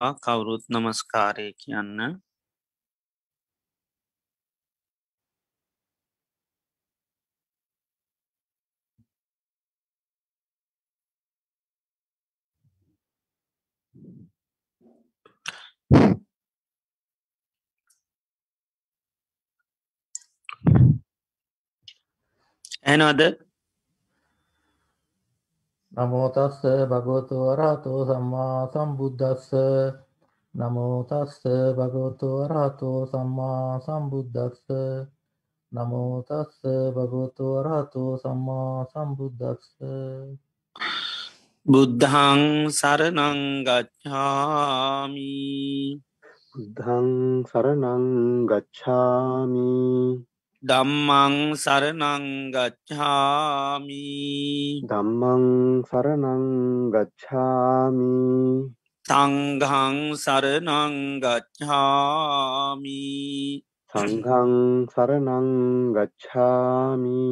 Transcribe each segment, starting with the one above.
කවුරුත් නමස්කාරය කියන්න. ඇනවද නමෝතස්ස භගවතු වරහතෝ සම්මා සම්බුද්ධස්ස නමෝතස්ස භගවතු වරහතෝ සම්මා සම්බුද්ධස්ස නමෝතස්ස භගවතු වරහතෝ සම්මා සම්බුද්ධස්ස බුද්ධං සරනංගච්ඡාමි බුද්ධං සරණං ගච්ඡාමි දම්මං සරනංගච්ඡාමි ධම්මං සරණං ගච්ඡාමි. සංඝං සරනංගච්ඡාමි සංඝං සරණං ගච්ඡාමි.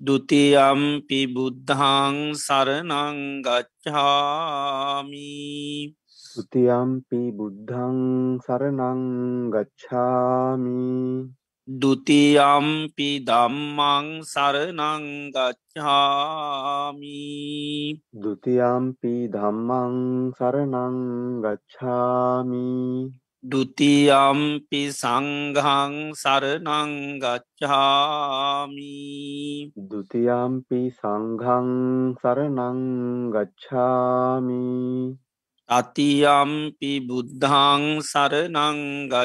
ဒ උතියම්පි බුද්ධං සරනංගච්ඡාමි ဒ උතියම්පි බුද්ධං සරණං දුතියම්පි දම්මං සරනංගච්ඡාමි දුතියම්පි දම්මං සරනංගච්ඡාමි දුතියම්පි සංඝං සරනංගච්ඡාමි දුතියම්පි සංඝං සරනංගච්ඡාමි අතියම්පි බුද්ධං සරනංගච්ඡාමි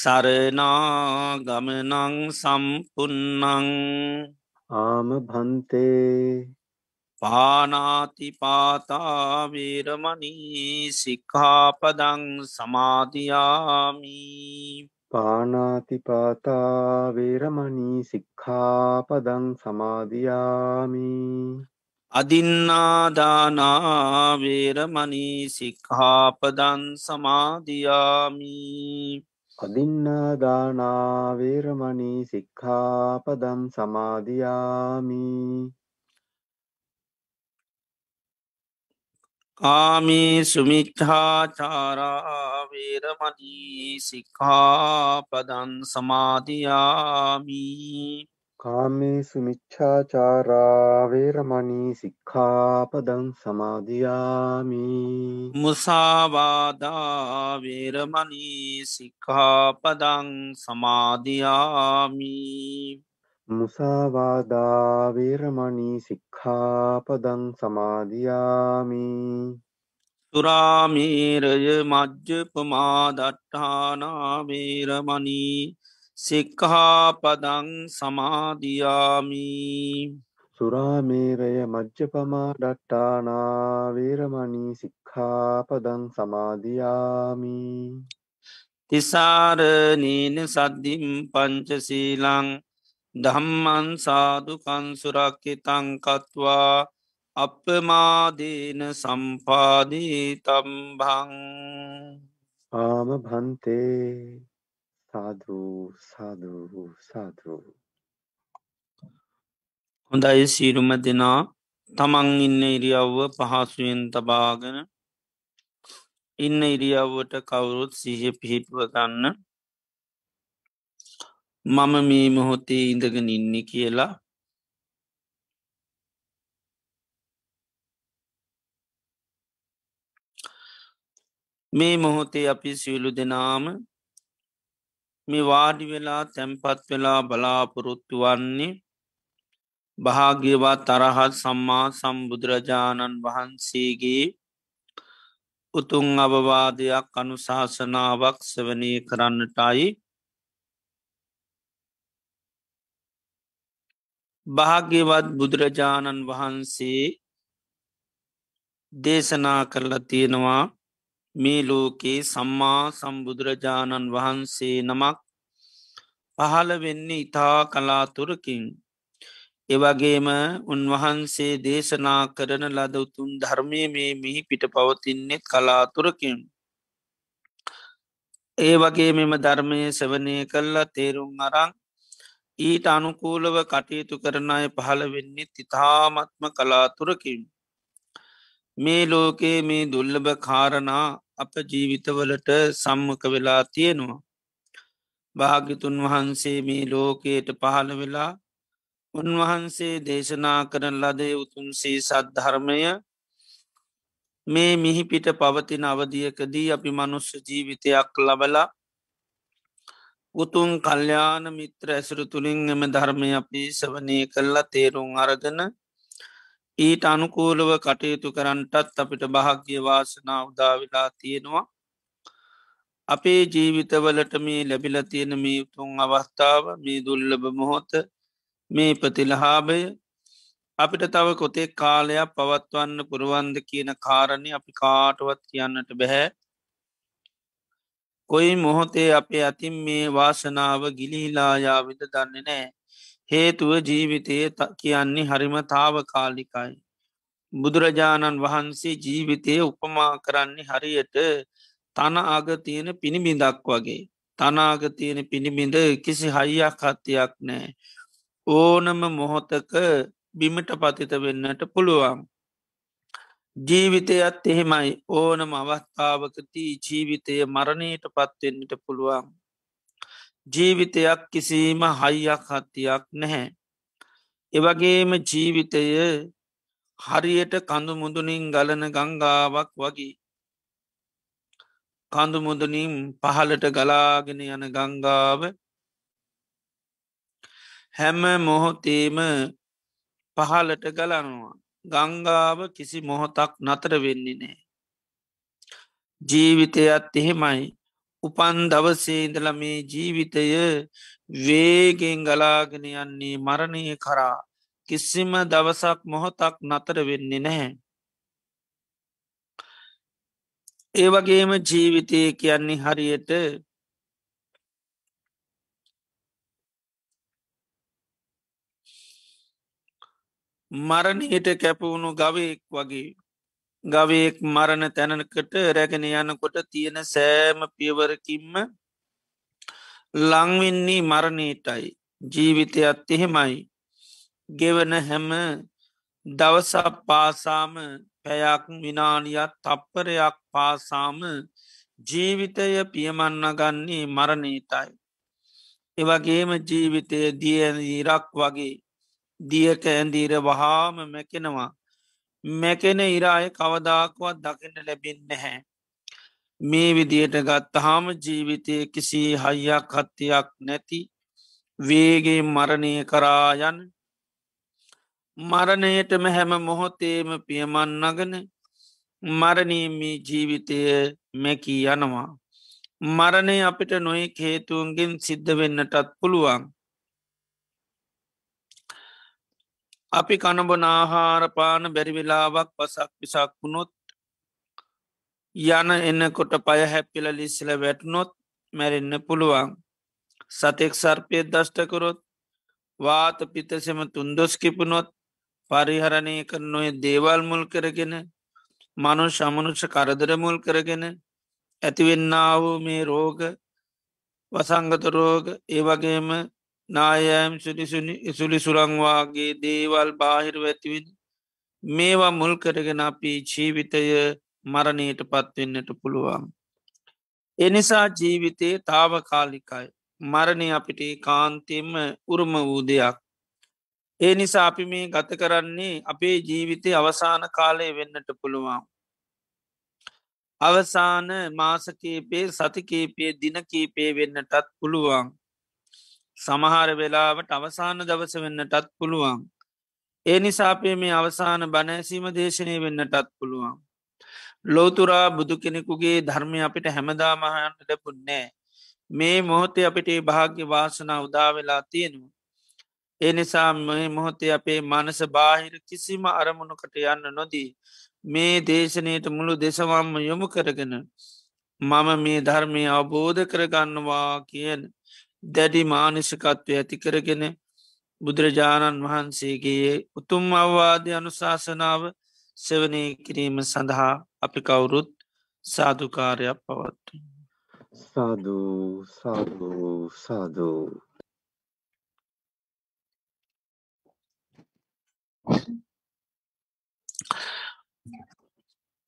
සරනාගමනං සම්පන්නං ආම භන්තේ පානාතිපාතාවේරමනී සික්කාපදං සමාධයාමි පානාතිපාතා වේරමණී සික්ඛාපදං සමාදියාමි අදින්නාදානාවේරමනී සික්හාපදන් සමාධයාමි අදින්නාදානා වේරමණී සික්ඛාපදං සමාදියාමි. කාමී සුමිච්හාචාරාවේරමනී සික්හාපදන් සමාධයාමි කාමේසු මිච්ඡාචාරා වේරමණී සික්ඛාපදං සමාදියාමි. මුසාවාදාවේරමනී සික්හාපදං සමාධයාමි මුසාවාදා වේරමණී සික්ඛාපදං සමාදියාමි. සුරාමීරය මජ්්‍ය පමාදට්ඨානාවේරමනී සික්හාපදං සමාධයාමි සුරාමේරය මජ්ජපමා ඩට්ටානා වේරමණී සික්ඛාපදං සමාදියාමි. තිසාරනීන සද්ධිම් පංචසීලං දම්මන් සාධකන්සුරක්කි තංකත්වා අපමාදීන සම්පාදී තම්බං ආම භන්තේ සාධූ සාධූ සාධූ හොඳයි සීරුම දෙනා. තමන් ඉන්න ඉරියව්ව පහසුවෙන් තබාගෙන ඉන්න ඉරියව්වට කවුරුත් සිහ පිහිටුව ගන්න. මම මේ මොහොතේ ඉඳගෙන ඉන්න කියලා. මේ මොහොතේ අපි සියලු දෙනාම මේ වාඩි වෙලා තැන්පත් වෙලා බලාපොරොත්තු වන්නේ භාග්‍යවත් තරහත් සම්මා සම්බුදුරජාණන් වහන්සේගේ උතුන් අවවාදයක් අනුශාසනාවක් සවනය කරන්නටයි. භාග්‍යවත් බුදුරජාණන් වහන්සේ දේශනා කරලා තියෙනවා මේ ලෝකේ සම්මා සම්බුදුරජාණන් වහන්සේ නමක් පහළ වෙන්නේ ඉතා කලාතුරකින් එවගේම උන්වහන්සේ දේශනා කරන ලද උතුන් ධර්මය මේ මිහි පිට පවතින්නෙත් කලාතුරකින් ඒ වගේ මෙම ධර්මය සවනය කල්ලා තේරුම් අරං ඊට අනුකූලව කටයුතු කරන අය පහළ වෙන්නේ ඉතාමත්ම කලාතුරකින්. මේ ලෝකයේ මේ දුල්ලභ කාරණා අප ජීවිතවලට සම්මක වෙලා තියෙනවා. භාගිතුන් වහන්සේ මේ ලෝකයට පහළ වෙලා උන්වහන්සේ දේශනා කරන ලදේ උතුන්සේ සද්ධර්මය මේ මිහිපිට පවතින අවධියකදී අපි මනුස්ස ජීවිතයක් ලබලා උතුන් කල්්‍යාන මිත්‍ර ඇසුරු තුළින් එම ධර්මය අපි සවනය කල්ලා තේරුම් අරගන ඊට අනුකූලව කටයුතු කරන්නටත් අපිට භාග්‍ය වාසනා උදාවිලා තියෙනවා. අපේ ජීවිතවලට මේ ලැබිල තියෙන මේ උතුන් අවස්ථාව මේ දුල්ලබ මොහොත මේ ප්‍රතිලහාභය අපිට තව කොතේ කාලයක් පවත්වන්න පුරුවන්ද කියන කාරණය අපි කාටවත් කියන්නට බැහැ කොයි මොහොතේ අපේ අතින් මේ වාසනාව ගිලිහිලායාවිද දන්නේ නෑ. හේතුව ජීවිතය කියන්නේ හරිම තාව කාලිකයි. බුදුරජාණන් වහන්සේ ජීවිතය උපමා කරන්නේ හරියට තන අග තියෙන පිණිබිඳක් වගේ. තනාග තියෙන පිණිබිඳ කිසි හයියක් හත්තියක් නෑ. ඕනම මොහොතක බිමට පතිත වෙන්නට පුළුවන්. ජීවිතයත් එහෙමයි ඕනම අවස්ථාවකති ජීවිතය මරණයට පත්වෙන්නට පුළුවන්. ජීවිතයක් කිසිීම හයියක් හත්තියක් නැහැ. එවගේම ජීවිතය හරියට කඳු මුදුනින් ගලන ගංගාවක් වගේ. කඳු මුදනින් පහලට ගලාගෙන යන ගංගාව හැම මොහොතේම පහලට ගලනවා. ගංගාව කිසි මොහොතක් නතර වෙන්නේ නෑ. ජීවිතයත් එහෙමයි උපන් දවසේඉඳල මේ ජීවිතය වේගෙන් ගලාගෙන යන්නේ මරණය කරා කිසිම දවසක් මොහොතක් නතර වෙන්නේ නැහැ. ඒවගේම ජීවිතය කියන්නේ හරියට මරණයට කැපවුණු ගවයෙක් වගේ ගවයෙක් මරණ තැනකට රැගෙන යනකොට තියෙන සෑම පියවරකින්ම ලංවෙන්නේ මරණයටයි ජීවිතයත් එහෙමයි ගෙවන හැම දවසක් පාසාම පැයක් විනානියත් තප්පරයක් පාසාම ජීවිතය පියමන්න ගන්නේ මරණීටයි. එවගේම ජීවිතය දිය ඉරක් වගේ දියක ඇන්දීර වහාම මැකෙනවා. මැකෙන ඉරාය කවදාකුවත් දකිට ලැබෙන් නැහැ. මේ විදියට ගත්තහාම ජීවිතය කිසි හයියක් හත්තියක් නැති වේගේ මරණය කරායන් මරණයටම හැම මොහොතේම පියමන්නගන මරණීමී ජීවිතය මැකී යනවා. මරණය අපිට නොයි හේතුවන්ගෙන් සිද්ධ වෙන්නටත් පුළුවන්. අපි කණබන ආහාරපාන බැරිවෙලාවක් පසක් පිසක් වුණොත් යන එන්නකොට පය හැපිල ලිස්සල වැටනොත් මැරෙන්න පුළුවන්. සතෙක් සර්පය දෂ්ටකරොත් වාත පිතසෙම තුන්දොස්කිපුනොත් පරිහරණය කරනොය දේවල් මුල් කරගෙන මනු ශමනුෂ කරදර මුල් කරගෙන ඇතිවෙන්නාවූ මේ රෝග වසංගත රෝග ඒවගේම නායෑම් සුලි සුරංවාගේ දේවල් බාහිර ඇතිවින් මේවා මුල් කරගෙන අපි ජීවිතය මරණයට පත්වෙන්නට පුළුවන්. එනිසා ජීවිතයේ තාවකාලිකයි මරණය අපිට කාන්තෙම උරුම වූ දෙයක්. ඒ නිසා අපි මේ ගත කරන්නේ අපේ ජීවිතය අවසාන කාලය වෙන්නට පුළුවන්. අවසාන මාසකීපේ සතිකීපේ දිනකීපේ වෙන්නටත් පුළුවන්. සමහර වෙලාවට අවසාන දවස වෙන්නටත් පුළුවන්. ඒ නිසාපේ මේ අවසාන බණෑසීම දේශනය වෙන්නටත් පුළුවන්. ලෝතුරා බුදු කෙනෙකුගේ ධර්මය අපිට හැමදා මහයන්ට ලැබුන්නෑ. මේ මොහොතේ අපිට භාග්‍ය වාසනා උදාවෙලා තියෙනවා. එනිසා මේ මොහොතේ අපේ මනස බාහිර කිසිම අරමුණකට යන්න නොදී මේ දේශනයට මුළු දෙසවම්ම යොමු කරගෙන මම මේ ධර්මය අවබෝධ කරගන්නවා කියන දැඩි මානිසකත්වය ඇති කරගෙන බුදුරජාණන් වහන්සේගේ උතුම් අවවාදය අනුශාසනාව සෙවනය කිරීම සඳහා අපි කවුරුත් සාධකාරයක් පවත්තු. සාධූ සාධූ සාධූ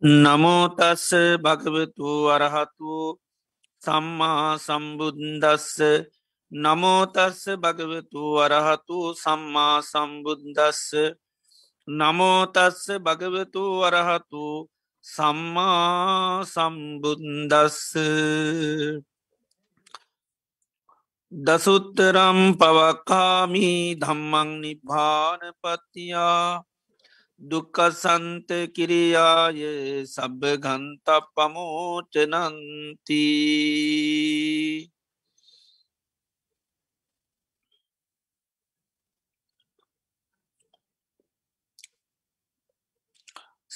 නමෝතස්ස භගවතු අරහතු සම්මා සම්බුද්දස්ස නමෝතස්ස භගවතු අරහතු සම්මා සම්බුද්දස්ස. නමෝතස්ස භගවතු අරහතු සම්මා සම්බුද්දස්ස. දසුත්තරම් පවකාමී ධම්මං නිභානපතියා දුක්කසන්ත කිරියාය සබ ගන්ත පමෝචනන්තිී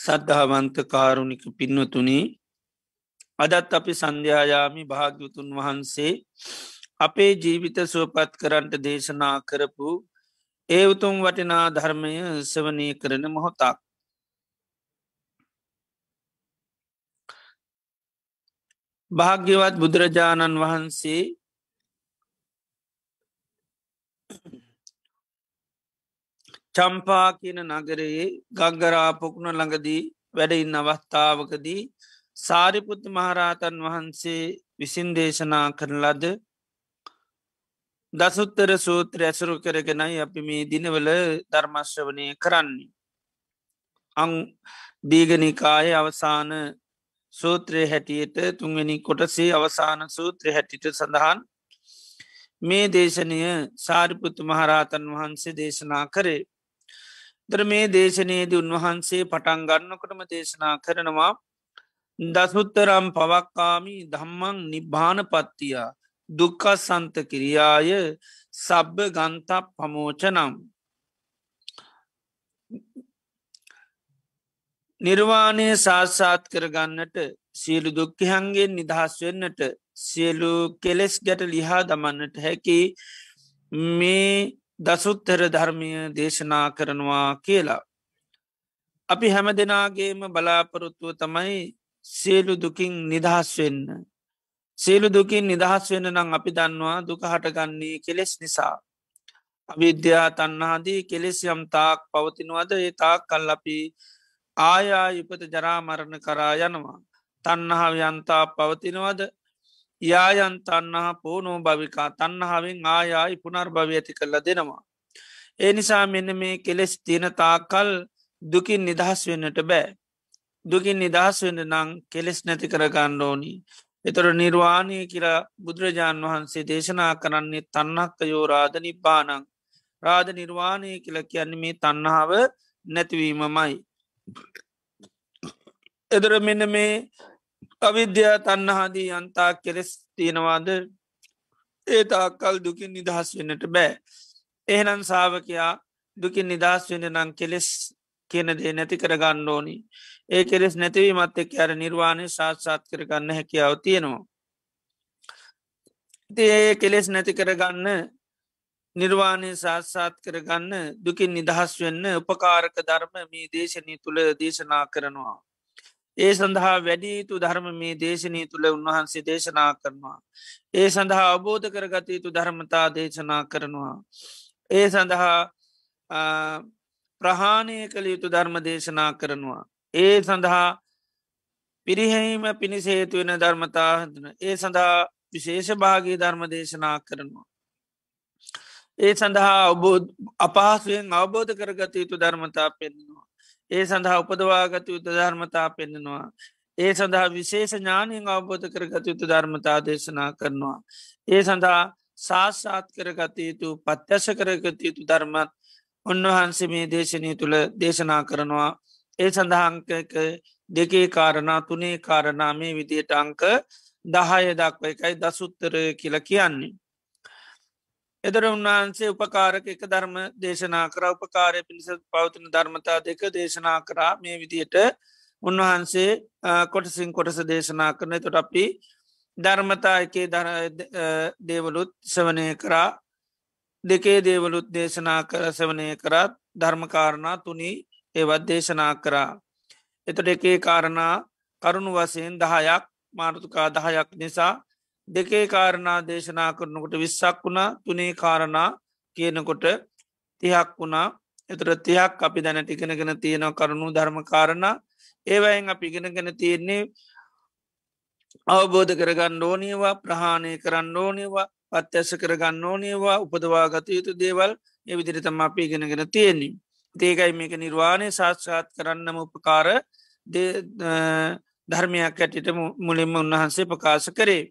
සද්ධාවන්ත කාරුණික පින්නතුනි අදත් අපි සන්ධ්‍යායාමි භාග්‍යතුන් වහන්සේ අපේ ජීවිත සුවපත් කරන්ට දේශනා කරපු ඒ උතුම් වටිනා ධර්මය සවනය කරන මොහොතක්. භාග්‍යවත් බුදුරජාණන් වහන්සේ චම්පා කියන නගරයේ ගංගරාපොකුණ ළඟදී වැඩඉන්න අවස්ථාවකදී සාරිපුත්ත මහරහතන් වහන්සේ විසින් දේශනා කරන ලද දසුත්තර සූත්‍ර ඇසුරු කරගෙනයි අපි මේ දිනවල ධර්මශ්‍රවනය කරන්නේ. අං දීගනිකාය අවසාන සූත්‍රය හැටියට තුන්වෙනි කොටසේ අවසාන සූත්‍ර හැටිට සඳහන් මේ දේශනය සාරිපුත්තු මහරහතන් වහන්සේ දේශනා කරේ. දර මේ දේශනයේදී උන්වහන්සේ පටන් ගන්නකොටම දේශනා කරනවා දසුත්තරම් පවක්කාමි ධම්මං නිබ්භාන පත්තියා දුක්ක සන්ත කිරියාය සබ්බ ගන්තක් පමෝචනම් නිර්වාණය සාස්සාත් කරගන්නට සියලු දුක්කහන්ගේ නිදහස් වෙන්නට සියලු කෙලෙස් ගැට ලිහා දමන්නට හැකි මේ දසුත්තර ධර්මය දේශනා කරනවා කියලා. අපි හැම දෙනාගේම බලාපොරොත්තුව තමයි සියලු දුකින් නිදහස් වෙන්න. සියලු දුකින් නිදහස් වෙන නම් අපි දන්නවා දුක හටගන්නේ කෙලෙස් නිසා. අවිද්‍යා තන්නහාදී කෙලෙස් යම් තාක් පවතිනවද ඒ තාක් කල් අපි ආයා යුපත ජරාමරණ කරා යනවා. තන්නහාව යන්තා පවතිනවද යායන් තන්නහා පෝනෝ භවිකා තන්නහාවෙන් ආයායි පුනර් භවි ඇති කරල දෙනවා. ඒ නිසා මෙන්න මේ කෙලෙස් තියෙන තාකල් දුකින් නිදහස් වෙන්නට බෑ. දුකින් නිදහස් වෙන්න නං කෙලෙස් නැති කරගන්න ඕනි. එතොර නිර්වාණය කියලා බුදුරජාණන් වහන්සේ දේශනා කරන්නේ තන්නක්ක යෝ රාධ නිබ්බානං රාධ නිර්වාණය කියල කියන්නේ මේ තන්නාව නැතිවීමමයි. එදර මෙන්න මේ අවිද්‍යා තන්නහාදී අන්තා කෙරෙස් තියෙනවාද ඒ තාක්කල් දුකින් නිදහස් වෙන්නට බෑ. එහෙනම් සාාවකයා දුකින් නිදහස් වෙන නම් කෙලෙස් කියන දේ නැති කරගන්න ඕනි. ඒ කෙලෙස් නැතිවීමත් එක් අර නිර්වාණය ශාත්සාත් කරගන්න හැකියාව තියෙනවා. ඒ කෙලෙස් නැති කරගන්න නිර්වාණය ශාත්සාත් කරගන්න දුකින් නිදහස් වෙන්න උපකාරක ධර්ම මේ දේශනී තුළ දේශනා කරනවා. ඒ සඳහා වැඩියයුතු ධර්ම මේ දේශනී තුළ උන්වහන්සේ දේශනා කරනවා. ඒ සඳහා අබෝධ කරගත යුතු ධර්මතා දේශනා කරනවා. ඒ සඳහා ප්‍රහාණය කළ යුතු ධර්ම දේශනා කරනවා. ඒ සඳහා පිරිහැීම පිණිසේතු වෙන ධර්මතා හඳන ඒ සඳහා විශේෂ භාගී ධර්ම දේශනා කරනවා. ඒ සඳහා ඔබෝධ අපහසුවෙන් අවබෝධ කරගත යුතු ධර්මතා පෙන්නවා. ඒ සඳහා උපදවාගත යුතු ධර්මතා පෙන්නෙනවා. ඒ සඳහා විශේෂ ඥානයෙන් අවබෝධ කරගත යුතු ධර්මතා දේශනා කරනවා. ඒ සඳහා සාස්සාත් කරගත යුතු පත්්‍යශ කරගත යුතු ධර්මත් උන්වහන්සේ මේ දේශනය තුළ දේශනා කරනවා. ඒ සඳහංකක දෙකේ කාරණා තුනේ කාරණා මේ විදියට අංක දහය දක්ව එකයි දසුත්තර කියල කියන්නේ. එදර උන්වහන්සේ උපකාරක එක ධර්ම දේශනා කර උපකාරය පිණිස පවතින ධර්මතා දෙක දේශනා කරා. මේ විදියට උන්වහන්සේ කොටසින් කොටස දේශනා කරන. තොට අපි ධර්මතා එකේ දේවලුත් සවනය කරා. දෙකේ දේවලුත් දේශනා කර සවනය කරත් ධර්මකාරණා තුනි ඒවත් දේශනා කරා. එතට එකේ කාරණා කරුණු වසයෙන් දහයක් මාර්තුකා දහයක් නිසා දෙකේ කාරණා දේශනා කරනකොට විස්සක් වුණා තුනේ කාරණා කියනකොට තිහක් වුණා. එතුර තියක් අපි දැනට ඉගෙනගෙන තියෙනව කරුණු ධර්මකාරණ ඒවයින් අපි ඉගෙනගෙන තියෙන්නේ අවබෝධ කරගන්න ඕනියවා ප්‍රහාණය කරන්න ඕනිවා පත්‍යස කරගන්න ඕනියවා උපදවා ගත යුතු දේවල් එවිදිරිතම අපි ඉගෙනගෙන තියෙන්නේ. දේකයි මේක නිර්වාණය සාත්සාත් කරන්නම උපකාර ධර්මයක් ඇටිට මුලින්ම උන්වහන්සේ ප්‍රකාශ කරේ.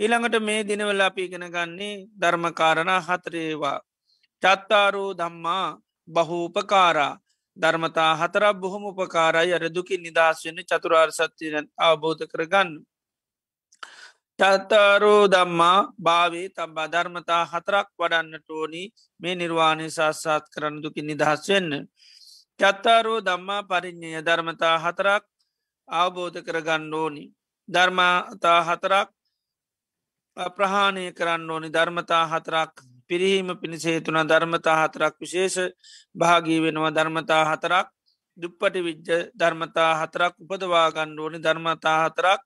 ඊළඟට මේ දිනවල අපි ඉගෙන ගන්නේ ධර්මකාරණ හතරේවා. චත්තාරෝ දම්මා බහූපකාරා ධර්මතා හතරක් බොහොම උපකාරයි අර දුකි නිදහස් වෙන චතුරාර් සත්‍යය අවබෝධ කරගන්න. චත්තාරෝ දම්මා භාවේ තබා ධර්මතා හතරක් වඩන්නට ඕනි මේ නිර්වාණය සාස්සාත් කරන්න දුකි නිදහස් වෙන්න. චත්තාරෝ දම්මා පරිින්්ඥය ධර්මතා හතරක් අවබෝධ කරගන්න ඕනි. ධර්මතා හතරක් ප්‍රහාණය කරන්න ඕනි. ධර්මතා හතරක් පිරිහීම පිණිසේතුන ධර්මතා හතරක් විශේෂ භාගී වෙනවා. ධර්මතා හතරක් දුප්පටි විජ්ජ ධර්මතා හතරක් උපදවාගන්න ඕනි. ධර්මතා හතරක්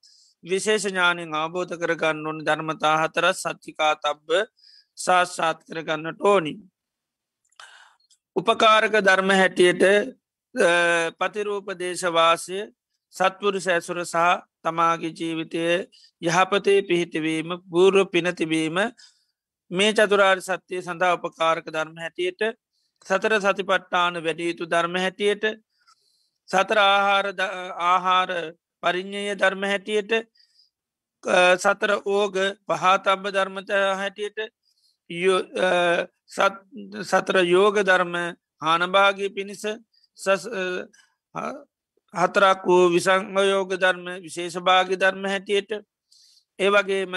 විශේෂ ඥානින් අවබෝධ කරගන්න ඕනි. ධර්මතා හතර සච්චිකා තබ්බ සාස්සාත් කරගන්නට ඕනි. උපකාරක ධර්ම හැටියට පතිරූප දේශවාසය සත්වරු සැසුර සහ තමාගේ ජීවිතය යහපතේ පිහිටවීම බූර්ව පිනතිබීම මේ චතුරාර් සත්‍යය සඳහා උපකාරක ධර්ම හැටියට සතර සතිපට්ටාන වැඩියුතු ධර්ම හැටියට සතර ආහාර ආහාර පරිින්්ඥය ධර්ම හැටියට සතර ඕග පහතම්බ ධර්මත හැටියට සතර යෝග ධර්ම හානභාගය පිණිස හතරක් වූ විසංගයෝග ධර්ම විශේෂභාගි ධර්ම හැටියට. ඒවගේම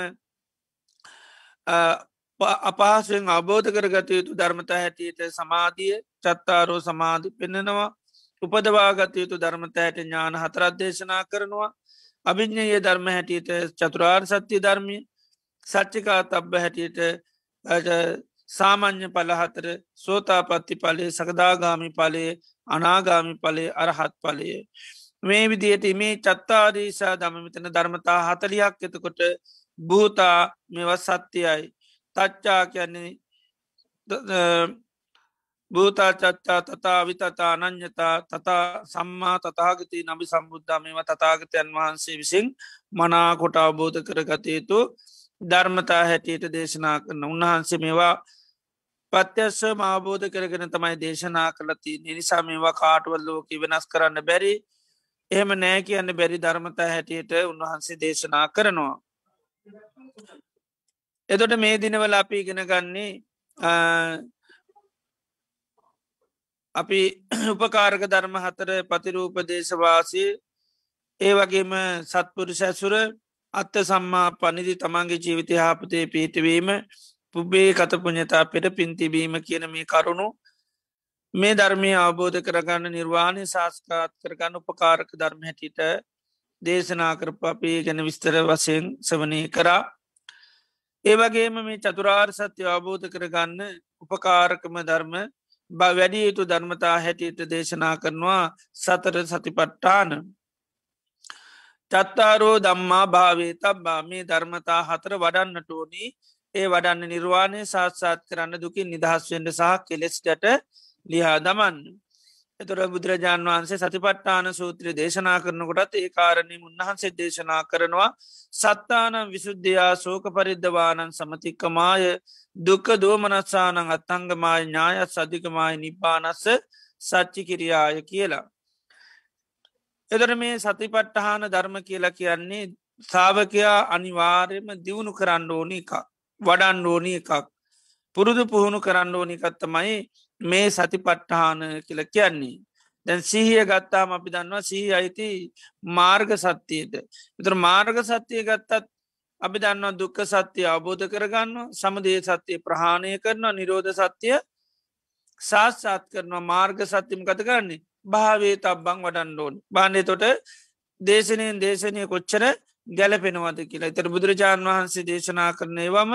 අපහසුවෙන් අබෝධ කරගත යුතු ධර්මතා හැටියට සමාධිය චත්තාරෝ සමාධි පෙන්නෙනවා. උපදවාගත යුතු ධර්මත ඇයට ඥාන හතරත් දේශනා කරනවා. අභිඥයේ ධර්ම හැටියට චතුරාර් සත්‍යය ධර්මය. සච්චිකා තබ්බ හැටියට සාමං්්‍ය පලහතර සෝතාපත්ති පලේ සකදාගාමි පලේ අනාගාමි පලේ අරහත් පලය. මේ විදියට මේ චත්තාරීසා දමමිතන ධර්මතා හතලියක් එතකොට භූතා මෙව සත්‍යයයි තච්චා කියන්නේ භූතා චච්චා තතා විතතා අනං්‍යතා තතා සම්මා තතාගති නබි සම්බුද්ධ මෙම තතාගතයන් වහන්සේ විසින් මනා කොට අවබෝධ කරගතයුතු ධර්මතා හැටියට දේශනා කරන උන්වහන්සේ මේවා පත්‍යස්ස මාබෝධ කරගෙන තමයි දේශනා කළති නිනිසා මේවා කාටවල් ලෝක වෙනස් කරන්න බැරි. එහෙම නෑ කියන්න බැරි ධර්මතා හැටියට උන්වහන්සේ දේශනා කරනවා. එතොට මේ දිනවල අපි ඉගෙන ගන්නේ අපි උපකාරක ධර්ම හතර පතිරූප දේශවාසය ඒ වගේම සත්පුරු සැසුර අත්ත සම්මා පනිදි තමන්ගේ ජීවිතය හාපතය පිහිටවීම පුබ්බේ කතපුඥතා පෙර පින්තිබීම කියන මේ කරුණු මේ ධර්මය අවබෝධ කරගන්න නිර්වාණය ශාස්කාත් කරගන්න උපකාරක ධර්ම හැටිට දේශනා කරප අපේ ගැන විස්තර වසයෙන් සවනය කරා. ඒවගේම මේ චතුරාර් සත්‍ය අවබෝධ කරගන්න උපකාරකම ධර්ම බ වැඩි යුතු ධර්මතා හැටියට දේශනා කරනවා සතර සතිපට්ටාන චත්තාරෝ දම්මා භාවේ තබ්බා. මේ ධර්මතා හතර වඩන්නට ඕනී. ඒ වඩන්න නිර්වාණය සාත්සාත් කරන්න දුකින් නිදහස්වෙන්ට සහ කෙලෙස්ට ලිහා දමන්න. එතුර බුදුරජාණන් වහන්සේ සතිපට්ටාන සූත්‍රය දේශනා කරනකොටත් ඒ කාරණය උන්වහන්සේ දේශනා කරනවා. සත්තානම් විසුද්ධයා සෝක පරිද්ධවානන් සමතික්කමාය. දුක දෝමනත්සානං අත්තංගමයි ඥායත් සධිකමයි නිබ්බානස්ස සච්චි කිරියාය කියලා. එදර මේ සතිපට්ටහාන ධර්ම කියලා කියන්නේ සාාවකයා අනිවාර්යම දියුණු කරන්න ඕනි එකක්. වඩන් ඕනි එකක් පුරුදු පුහුණු කරන්න ඕනිකත්තමයි මේ සතිපට්ටහාන කියල කියන්නේ. දැන් සිහිය ගත්තාම අපි දන්නවා සිහි අයිති මාර්ග සත්‍යයට. විතර මාර්ග සත්‍යය ගත්තත් අපි දන්නවා දුක්ක සත්‍යය අවබෝධ කරගන්න සමදේ සත්‍යය ප්‍රහාණය කරනවා නිරෝධ සත්‍යය සාස්සාත් කරනවා මාර්ග සත්‍යම කත කරන්නේ භාවේ තබ්බං වඩන්ඩෝන් බාණ්ඩය තොට දේශනයෙන් දේශනය කොච්චර ගැලපෙනවද කියලා එතර බුදුරජාණන් වහන්සේ දේශනා කරනය වම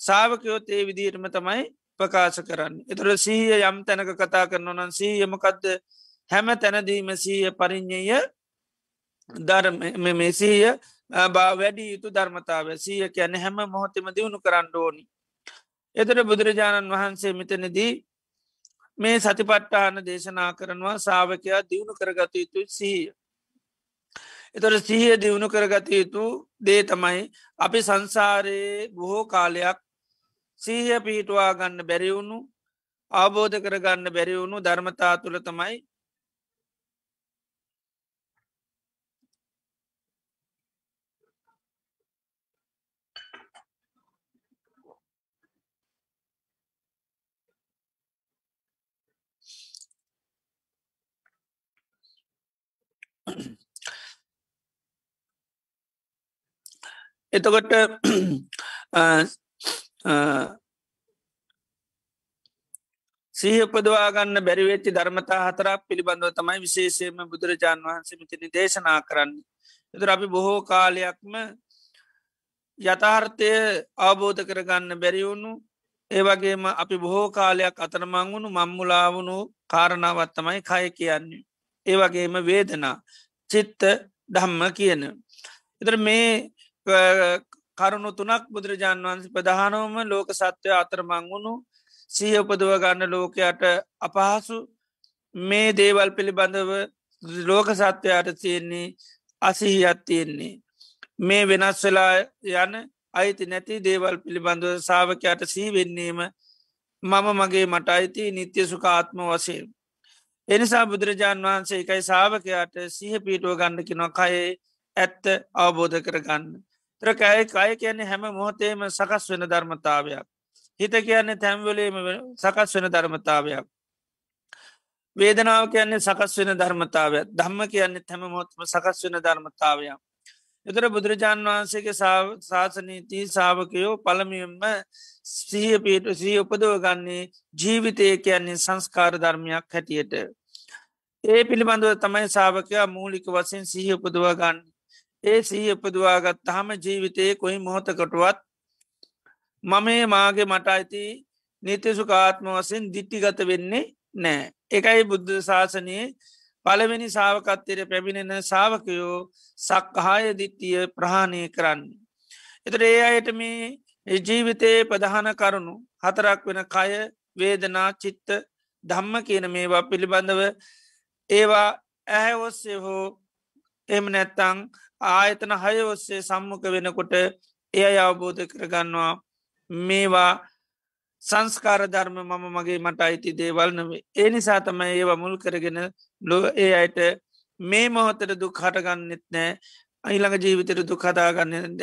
සාාවකයොත් ඒ විදිහටම තමයි ප්‍රකාශ කරන්න. එතුර සීය යම් තැනක කතා කරන නම් සීයමකක්ද හැම තැනදීම සීය පරිින්්ඥය ධර්ම මෙසීය බා වැඩි යුතු ධර්මතාව සීය කියන හැම මොහොතෙම දියුණු කරන්න ඕනි. එතට බුදුරජාණන් වහන්සේ මෙතනදී මේ සතිපට්ටාන දේශනා කරනවා සාාවකයා දියුණු කරගත යුතු සීය. එතොට සිහිය දියුණු කරගත යුතු දේ තමයි අපි සංසාරයේ බොහෝ කාලයක් සීහ පිහිටවා ගන්න බැරිවුණු අවබෝධ කරගන්න බැරිවුණු ධර්මතා තුළ තමයි එතකොට සීහපදවාගන්න බැරිවෙච්චි ධර්මතා හතරක් පිළිබඳව තමයි විශේෂයම බුදුරජාණන් වහන්සේ මිතිනි දේශනා කරන්න. එතුර අපි බොහෝ කාලයක්ම යථාර්ථය අවබෝධ කරගන්න බැරිවුණු ඒවගේම අපි බොහෝ කාලයක් අතරමං වුණු මම්මුලාවුණු කාරණාවත්තමයි කය කියන්නේ. ඒවගේම වේදනා චිත්ත ධම්ම කියන. එතර මේ කරුණු තුනක් බුදුරජාණන් වහන්සේ ප්‍රධානවම ලෝක සත්වය අතරමං වුණු සීහ උපදුව ගන්න ලෝකයට අපහසු මේ දේවල් පිළිබඳව ලෝක සත්වයට තියෙන්නේ අසිහියත් තියෙන්නේ. මේ වෙනස් වෙලා යන අයිති නැති දේවල් පිළිබඳව සාාවකයට සීවෙන්නේම මම මගේ මට අයිති නිත්‍ය සුකාත්ම වශයෙන්. එනිසා බුදුරජාණන් වහන්සේ එකයි සාාවකයාට සිහ පීටුව ගණ්ඩකි නොකයේ ඇත්ත අවබෝධ කරගන්න. ත්‍රකයි කය කියන්නේ හැම මොහොතේම සකස් වෙන ධර්මතාවයක්. හිත කියන්නේ තැම්වලේම සකස් වෙන ධර්මතාවයක්. වේදනාව කියන්නේ සකස් වෙන ධර්මතාවයක් ධම්ම කියන්නේ තැම මොත්ම සකස් වෙන ධර්මතාවයක්. එතර බුදුරජාණන් වහන්සේගේ ශාසනීතිී සාාවකයෝ පළමියම්ම සීහ පීට සී උපදව ගන්නේ ජීවිතය කියන්නේ සංස්කාර ධර්මයක් හැටියට. ඒ පිළිබඳව තමයි සාාවකයා මූලික වසෙන් සීහ උපදවා ගන්න. ඒ සී උපදවාගත් හම ජීවිතයේ කොයි මොහොතකටුවත් මමේ මාගේ මට අයිති නිතිසුකාත්ම වසෙන් දිට්ටිගත වෙන්නේ නෑ. එකයි බුද්ධ ශාසනයේ පළවෙනි සාාවකත්තයට පැමිණෙන සාාවකයෝ සක්කහාය දිට්ටිය ප්‍රහාණය කරන්න. එතට ඒ අයට මේ ජීවිතයේ ප්‍රධාන කරුණු හතරක් වෙන කය වේදනා චිත්ත ධම්ම කියන මේවා පිළිබඳව ඒවා ඇහැ ඔස්සේ හෝ එම නැත්තං ආයතන හය ඔස්සේ සම්මුඛ වෙනකොට එය අවබෝධ කරගන්නවා. මේවා සංස්කාර ධර්ම මම මගේ මට අයිති දේවල් නවේ ඒ නිසා තමයි ඒවා මුල් කරගෙන ලො ඒ අයට මේ මොහොතට දුක් හටගන්නෙත් නෑ. අයිළඟ ජීවිතර දුක් හදාගන්නද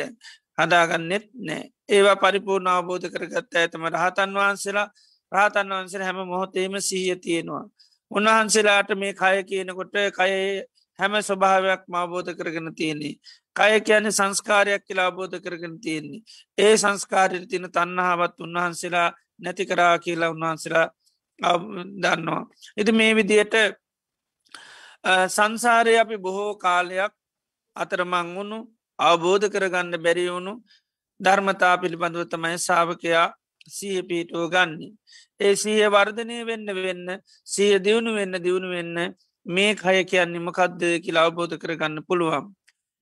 හදාගන්නෙත් නෑ. ඒවා පරිපූර්ණ අවබෝධ කරගත්ත ඇතම රහතන් වහන්සේලා රහතන් වහන්සේ හැම මොහොතේම සීය තියෙනවා. උන්වහන්සේලාට මේ කය කියනකොට කයේ හැම ස්වභාවයක් මාබෝධ කරගෙන තියෙන්නේ. කය කියන්නේ සංස්කාරයක් කියලා අබෝධ කරගෙන තියෙන්නේ. ඒ සංස්කාරයට තින තන්නහාවත් උන්වහන්සේලා නැති කරා කියලා උන්වහන්සේලා දන්නවා. එති මේ විදියට සංසාරය අපි බොහෝ කාලයක් අතරමං වුණු අවබෝධ කරගන්න බැරිවුණු ධර්මතා පිළිබඳව තමයි සාාවකයා සිය පීටුව ගන්නේ. ඒ සීය වර්ධනය වෙන්න වෙන්න සිය දියුණු වෙන්න දියුණු වෙන්න මේ කය කියන්නේ මකක්ද කියලා අවබෝධ කරගන්න පුළුවන්.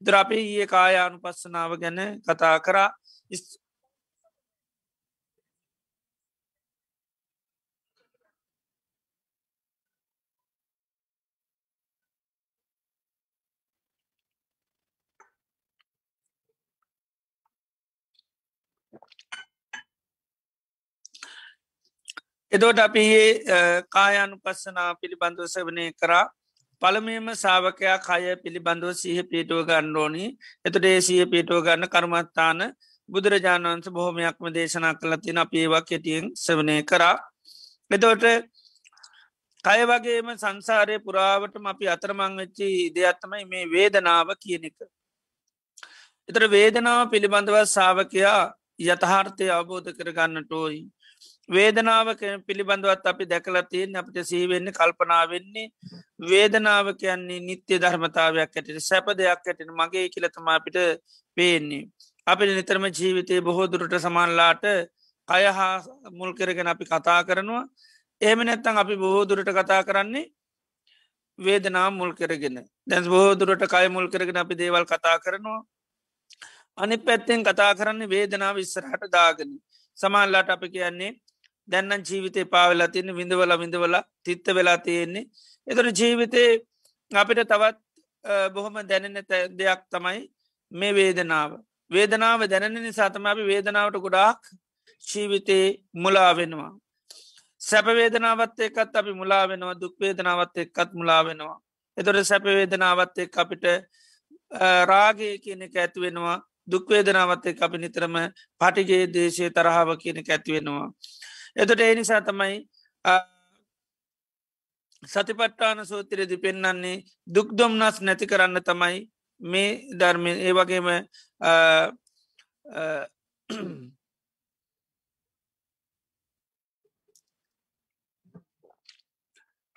ද්‍රපේ ඒ කායානු පස්සනාව ගැන කතා කරා එදෝට අපි ඒ කායනු පස්සනා පිළිබඳව සවනය කරා. පළමේම සාාවකයා කය පිළිබඳව සහ පිටුව ගණ්ඩෝනි එතුට ඒ සහ පිටුව ගන්න කර්මත්තාන බුදුරජාණන් වන්ස බොහොමයක්ම දේශනා කළ තින අපේවා කෙටියෙන් සවනය කරා. එතෝට කය වගේම සංසාරය පුරාවටම අපි අතරමං වෙච්චි ඉදයක්ත්තමයි මේ වේදනාව කියන එක. එතර වේදනාව පිළිබඳව සාාවකයා යතහාර්ථය අවබෝධ කරගන්නට ඕයි වේදනාව පිළිබඳවත් අපි දැකලතියෙන් අපිට සීවෙන්න කල්පනා වෙන්නේ වේදනාව කියන්නේ නිත්‍ය ධර්මතාවයක් ඇයට සැප දෙයක් ඇටෙන මගේ කියලතම අපිට පේන්නේ. අපිට නිතරම ජීවිතය බොහෝ දුරට සමන්ලාට කය හා මුල් කරගෙන අපි කතා කරනවා. ඒම නැත්තං අපි බොහෝ දුරට කතා කරන්නේ වේදනා මුල් කරගෙන. දැස් බොහෝ දුරට කය මුල් කරගෙන අපි දේවල් කතා කරනවා. අනි පැත්තෙන් කතා කරන්නේ වේදනාව ඉස්සරහට දාගෙන. සමල්ලාට අප කියන්නේ දැන්නන් ජීවිතය පාවෙලා තියන්නේ විඳවල විඳවල තිත්ත වෙලා තියෙන්නේ. එතර ජීවිතේ අපිට තවත් බොහොම දැනෙන දෙයක් තමයි මේ වේදනාව. වේදනාව දැනෙන නිසාතම අපි වේදනාවට ගොඩාක් ජීවිතේ මුලා වෙනවා. සැපවේදනාවත් එක්කත් අපි මුලා වෙනවා දුක්වේදනාවත් එක්කත් මුලා වෙනවා. එතොට සැපවේදනාවත් එක් අපිට රාගය කියන එක ඇත්වෙනවා දුක්වේදනාවත් එක් අපි නිතරම පටිගේ දේශය තරහාව කියන ඇත්වෙනවා එතොට ඒ නිසා තමයි සතිපට්ටාන සූතිරදි පෙන්න්නන්නේ දුක්දොම්නස් නැති කරන්න තමයි මේ ධර්මය ඒ වගේම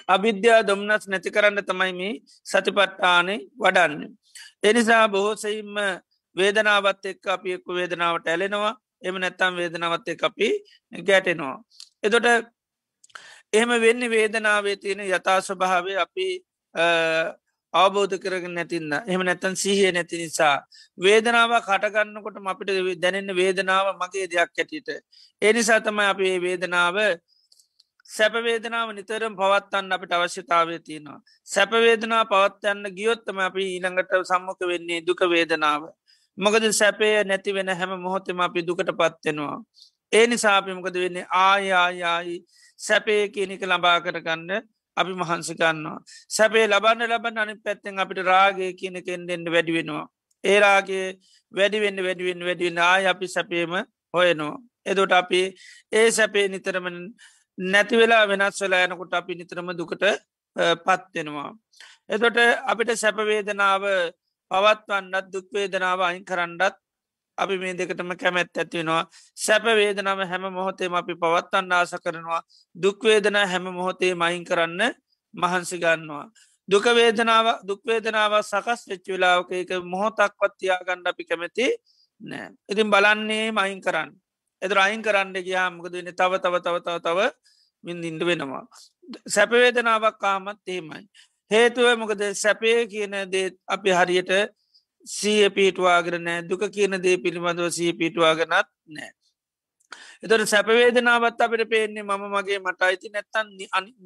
අවිද්‍යා දොම්නස් නැති කරන්න තමයි මේ සතිපට්ටානෙ වඩන්න. එනිසා බොහෝසයිම්ම වේදනාවත් එක් අපි එක්ක වේදනාවට ඇලෙනවා එම නැත්තම් වේදනාවත් එක් අපි ගැටෙනවා. එතොට එහෙම වෙන්න වේදනාවේ තියෙන යථා ස්වභාවය අපි අවබෝධ කරගෙන නැතින්න එහම නැත්තන් සීහය නැති නිසා වේදනාව කටගන්නකොට අපිට දැනෙන්න වේදනාව මගේ දෙයක් ඇටිට එනිසා තමයි අපේ වේදනාව සැපවේදනාව නිතරම් පවත්තන්න අපට අවශ්‍යතාවය තියෙනවා. සැපවේදනා පවත්වන්න ගියොත්තම අපි ඊළඟට සම්මක වෙන්නේ දුක වේදනාව. මොකද සැපය නැති වෙන හැම මොහොතම අපි දුකට පත්වෙනවා. ඒ නිසාපිමකද වෙන්නේ ආයායායි සැපේ කියනික ලබා කරගන්න අපි මහන්සිකන්නවා. සැපේ ලබන්න ලබන්න අනි පැත්තෙන් අපිට රාගේ කියන කෙන්ඩෙන්ට වැඩි වෙනවා. ඒරාගේ වැඩිවෙන්න වැඩිවෙන් වැඩිවෙන්න ආය අපි සැපේම හොයනවා. එදොට අපි ඒ සැපේ නිතරම නැති වෙලා වෙනස් වෙලා යනකොට අපි නිතරම දුකට පත්වෙනවා. එතොට අපිට සැපවේදනාව පවත්වන්නත් දුක්වේදනාව අයින් කරන්නත් අපි මේ දෙකටම කැමැත් ඇතිවෙනවා සැපවේදනාව හැම මොහොතේම අපි පවත්තන්න ආස කරනවා දුක්වේදනා හැම මොහොතේ මයින් කරන්න මහන්සි ගන්නවා. දුකවේදනාව දුක්වේදනාව සකස් වෙච්ච වෙලාවක එක මොහොතක්වත්තියා ගණ්ඩ අපි කැමැති නෑ. ඉතින් බලන්නේ මයින් කරන්න. එදර අයින් කරන්න ගයා මොකද වෙන තව තව තව තව තව මින්දින්ට වෙනවා. සැපවේදනාවක් කාමත් එහෙමයි. හේතුව මොකද සැපේ කියන දේ අපි හරියට සීය පිටවාගෙන නෑ දුක කියන දේ පිළිබඳව සී පිටවාගනත් නෑ. එතට සැපවේදනාවත් අපට පේන්නේ මම මගේ මට අයිති නැත්තන්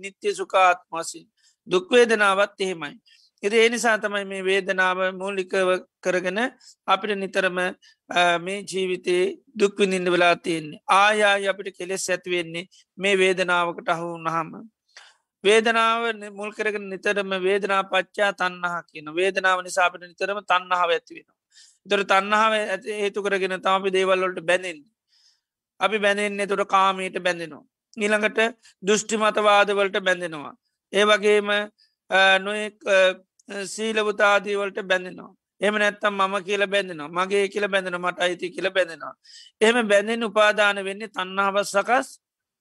නිත්‍ය සුකාත්මසින් දුක්වේදනාවත් එහෙමයි. එද ඒනිසා තමයි මේ වේදනාව මූලිකව කරගෙන අපිට නිතරම මේ ජීවිතයේ දුක්විනින්ද වෙලා තියෙන්නේ ආයා අපිට කෙලෙස් ඇතිවෙන්නේ මේ වේදනාවකට අහු නහම. වේදනාව මුල් කරගෙන නිතරම වේදනා පච්චා තන්නහා කියන වේදනාව නිසාපිට නිතරම තන්නහාව ඇතිවෙන. දොර තන්නහාව හේතු කරගෙන තමපි දේවල්ලොට බැඳෙන්. අපි බැඳෙන්නේ තොට කාමීට බැඳෙනවා. නිළඟට දෘෂ්ටි මතවාදවලට බැඳෙනවා. ඒ වගේම නොෙක් සීලවතාදීවලට බැඳෙනවා. එම නැත්තම් මම කියල බැඳෙනවා මගේ කියල බැඳෙන මට අයිති කියල බැඳෙනවා. එහම බැඳෙන් උපාදාන වෙන්නේ තන්නාව සකස්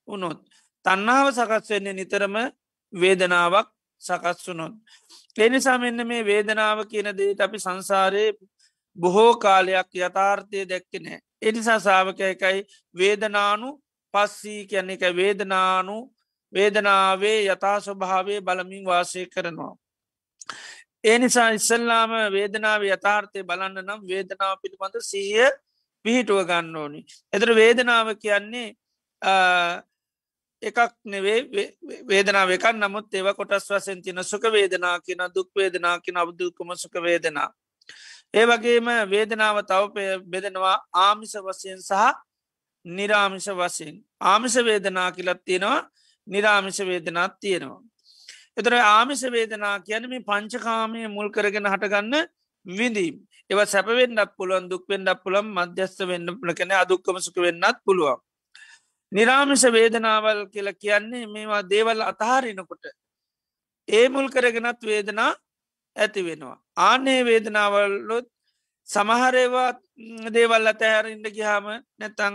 වනොත්. තන්නාව සකස් වෙන්නේ නිතරම වේදනාවක් සකස් වුනොත්. එනිසා මෙන්න මේ වේදනාව කියන දේට අපි සංසාරයේ බොහෝ කාලයක් යථාර්ථය දැක්කනෑ. එනිසා සාාවකයකයි වේදනානු පස්සී කියන්නේ එක වේදනානු වේදනාවේ යථා ස්වභාවේ බලමින් වාසය කරනවා. ඒ නිසා ඉස්සල්ලාම වේදනාව යථාර්ථය බලන්න නම් වේදනාව පිළිබඳ සීය පිහිටුව ගන්න ඕනි. එතර වේදනාව කියන්නේ එකක් නෙවේ වේදනාව එකක් නමුත් ඒව කොටස් වසෙන් තින සුක වේදනා කියන දුක් වේදනා කියන අබදුකම සුක වේදනා. ඒ වගේම වේදනාව තවපය බෙදෙනවා ආමිස වසයෙන් සහ නිරාමිෂ වසයෙන් ආමිෂ වේදනා කියලත් තියෙනවා නිරාමිෂ වේදනාත් තියෙනවා. එතර ආමිස වේදනා කියන මේ පංචකාමය මුල් කරගෙන හටගන්න විඳීම්. ඒව සැපවෙන්නක් පුළුවන් දුක්වෙන්ඩක් පුළන් මධ්‍යස්ත වෙන්න පුල කැන අදුක්කම සුක වෙන්නත් පුළුවන්. නිරාමිෂ වේදනාවල් කියල කියන්නේ මේවා දේවල් අතහාරිනකොට. ඒ මුල් කරගෙනත් වේදනා ඇති වෙනවා. ආනේ වේදනාවල්ලොත් සමහරේවා දේවල් අතහැරඉන්න ගිහාම නැතං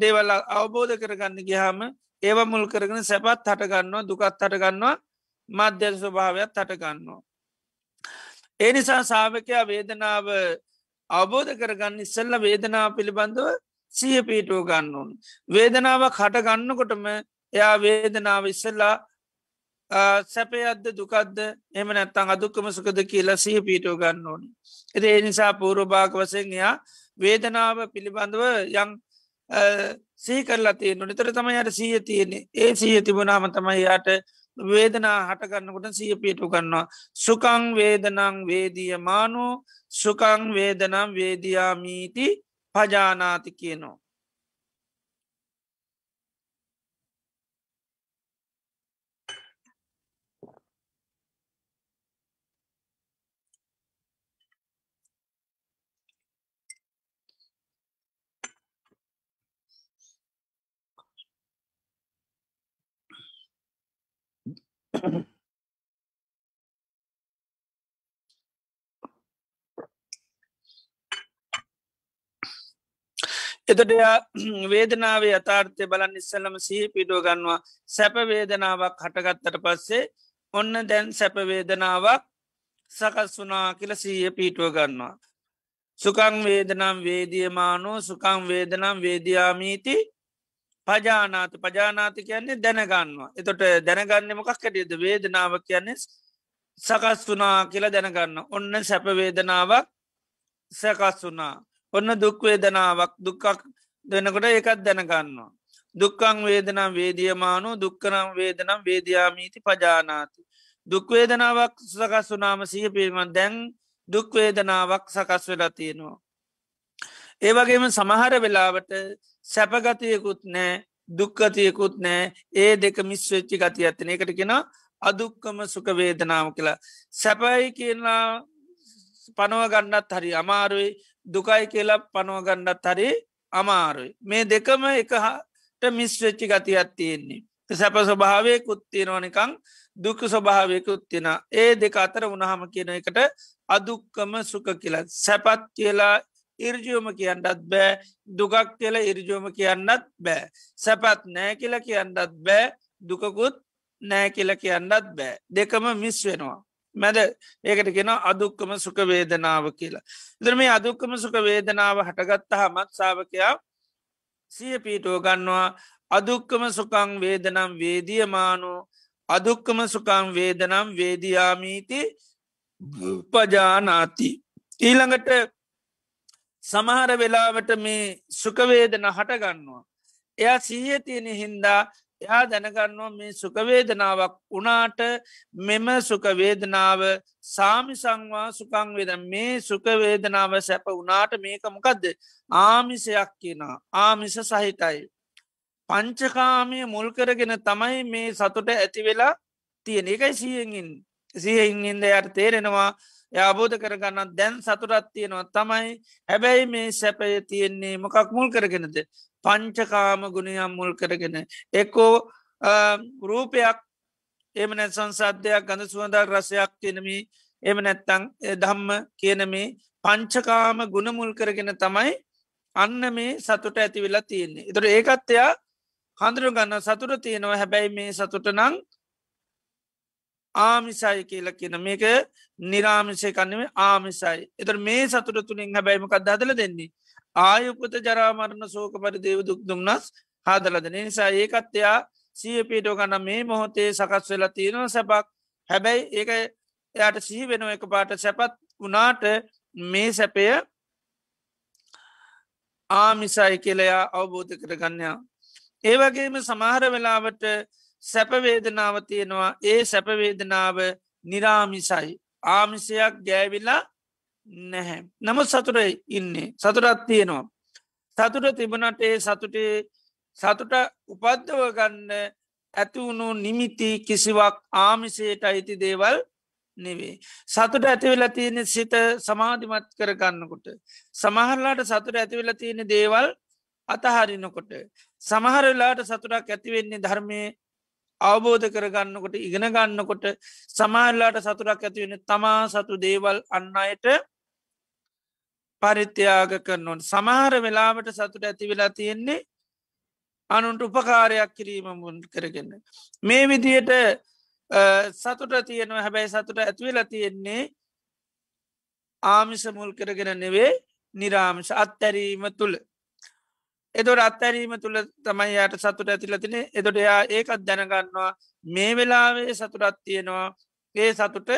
දේවල් අවබෝධ කරගන්න ගිහාම ඒව මුල් කරගෙන සැපත් හටගන්නවා දුකත් හටගන්නවා මධ්‍යර ස්වභාවයක් හටගන්නවා. ඒ නිසා සාාවකයා වේදනාව අවබෝධ කරගන්න ඉස්සල්ල වේදනාව පිළිබඳව සිය පීටුව ගන්න ඕන්. වේදනාවක් හට ගන්නකොටම එයා වේදනාව ඉස්සල්ලා සැපයද්ද දුකක්ද එම නැත්තං අදුක්කම සුකද කියලා සිය පීටෝ ගන්න ඕනි. එද ඒ නිසා පූරභාග වසයෙන් එයා වේදනාව පිළිබඳව යං සීකරලා තිය නොනිතර තමයි යට සීය තියෙන්නේ ඒ සීය තිබුණාම තමයි යායට වේදනා හටගන්නකොට සිය පියටු කරන්නවා. සුකං වේදනං වේදිය මානෝ සුකං වේදනම් වේදයාමීති පජානාති කියනවා. එතට වේදනාවේ අතාර්ථය බලන් ඉස්සල්ලම සහි පිටුව ගන්නවා සැපවේදනාවක් හටගත්තට පස්සේ ඔන්න දැන් සැපවේදනාවක් සකස් වනා කියල සීය පිටුව ගන්නවා. සුකං වේදනම් වේදියමානෝ සුකං වේදනම් වේදයාමීති පජානාත පජානාති කියන්නේ දැනගන්නවා. එතොට දැනගන්න මොකක් කැටියද වේදනාව කියන්නේ සකස් වනා කියලා දැනගන්න. ඔන්න සැපවේදනාවක් සැකස් වනා. ඔන්න දුක්වේදනාවක් දුක්කක් දෙනකොට ඒකත් දැනගන්නවා. දුක්කං වේදනම් වේදියමානු දුක්කනම් වේදනම් වේදයාමීති පජානාති. දුක්වේදනාවක් සකස් වනාම සිය පිල්මන් දැන් දුක්වේදනාවක් සකස් වෙලා තියෙනවා. ඒවගේම සමහර වෙලාවට සැපගතයකුත් නෑ දුක්කතියකුත් නෑ ඒ දෙක මිස්වෙච්චි ගති ඇත්තන එකට කෙන අදුක්කම සුක වේදනාව කියලා. සැපයි කියලා පනව ගණ්ඩත් හරි අමාරුයි දුකයි කියලා පනුවගණ්ඩත් හරි අමාරුයි. මේ දෙකම එකහට මිස්වෙච්චි ගතියක් තියෙන්නේ. සැප ස්වභාවය කුත්තියෙනවනිකං දුක ස්වභාවය කුත්තින ඒ දෙක අතර උනහම කියන එකට අදුක්කම සුක කියලා. සැපත් කියලා ඉර්ජියෝම කියන්නත් බෑ දුකක් කියල ඉර්ජෝම කියන්නත් බෑ. සැපත් නෑ කියල කියන්නත් බෑ දුකකුත් නෑ කියල කියන්නත් බෑ. දෙකම මිස් වෙනවා. මැද ඒකට කෙන අදුක්කම සුක වේදනාව කියලා. දර මේ අදුක්කම සුක වේදනාව හටගත්ත හමත් සාාවකයා සිය පීටෝ ගන්නවා අදුක්කම සුකං වේදනම් වේදියමානු අදුක්කම සුකං වේදනම් වේදයාමීති පජානාති. ඊළඟට සමහර වෙලාවට මේ සුකවේදන හටගන්නවා. එයා සීහ තියෙන හින්දා එයා දැනගන්නවා මේ සුකවේදනාවක් වනාට මෙම සුකවේදනාව සාමි සංවා සුකංවේද මේ සුකවේදනාව සැප වනාට මේකමකක්ද ආමිසයක් කියන ආමිස සහිතයි. පංචකාමය මුල් කරගෙන තමයි මේ සතුට ඇති වෙලා තියෙන එකයි සියගෙන් සියහින්ඉද යට තේරෙනවා. යාබෝධ කරගන්න දැන් සතුරත් තියෙනවා තමයි. හැබැයි මේ සැපය තියෙන්නේ මොකක් මුල් කරගෙනද? පංචකාම ගුණයම් මුල් කරගෙන එක්කෝ රූපයක් එම නැත් සංසාධ්‍යයක් ගඳ සුවඳක් රසයක් කියනමි එම නැත්තං දම්ම කියනමේ පංචකාම ගුණ මුල් කරගෙන තමයි අන්න මේ සතුට ඇති වෙලා තියෙන්නේ. එතුර ඒකත්වයා හඳුරු ගන්න සතුර තියෙනවා හැබැයි මේ සතුට නං ආමිසයි කියල කියන මේක නිරාමිසය කන්නවේ ආමිසයි. එතර මේ සතුට තුළින් හැබැයිමකක් දදල දෙන්නේ. ආයුපත ජරාමරණ සෝක පරිදේව දුක් දුම්න්නස් හාදලද නිසා ඒකත් එයා සිය පීටෝ ගන්න මේ මොහොතේ සකස් වෙලා තියෙනවා සැපක්. හැබැයි ඒක එයට සිහි වෙන එක පාට සැපත් වනාට මේ සැපය ආමිසයි කියලයා අවබෝධ කරගන්නයා. ඒවගේම සමහර වෙලාවට සැපවේදනාව තියෙනවා. ඒ සැපවේදනාව නිරාමිසයි. ආමිසයක් ගෑවිලා නැහැ. නමුත් සතුර ඉන්නේ සතුරත් තියෙනවා. සතුට තිබනට ඒ සතුටේ සතුට උපද්දව ගන්න ඇතිවුණු නිමිති කිසිවක් ආමිසයට අයිති දේවල් නෙවේ. සතුට ඇතිවෙලා තියෙන සිත සමාධිමත් කරගන්නකොට. සමහරලාට සතුට ඇතිවෙලා තියෙන දේවල් අතහරිනකොට. සමහරලාට සතුටක් ඇතිවෙන්නේ ධර්මය අවබෝධ කරගන්නකොට ඉගෙන ගන්නකොට සමහරලාට සතුරක් ඇතිවෙන තමා සතු දේවල් අන්න අයට පරිත්‍යයාග කරනවන් සමහර වෙලාවට සතුට ඇති වෙලා තියෙන්නේ අනුන්ට උපකාරයක් කිරීම මුන් කරගන්න. මේ විදියට සතුට තියෙනවා. හැබැයි සතුට ඇත්වෙලා තියෙන්නේ ආමිස මුල් කරගෙන නෙවේ නිරාමිෂ අත්තැරීම තුළ. එදොට අත්තැරීම තුළ තමයි යට සතුට ඇතිලතින එදොට එයා ඒකත් දැනගන්නවා. මේ වෙලාවේ සතුටත් තියෙනවා. ඒ සතුට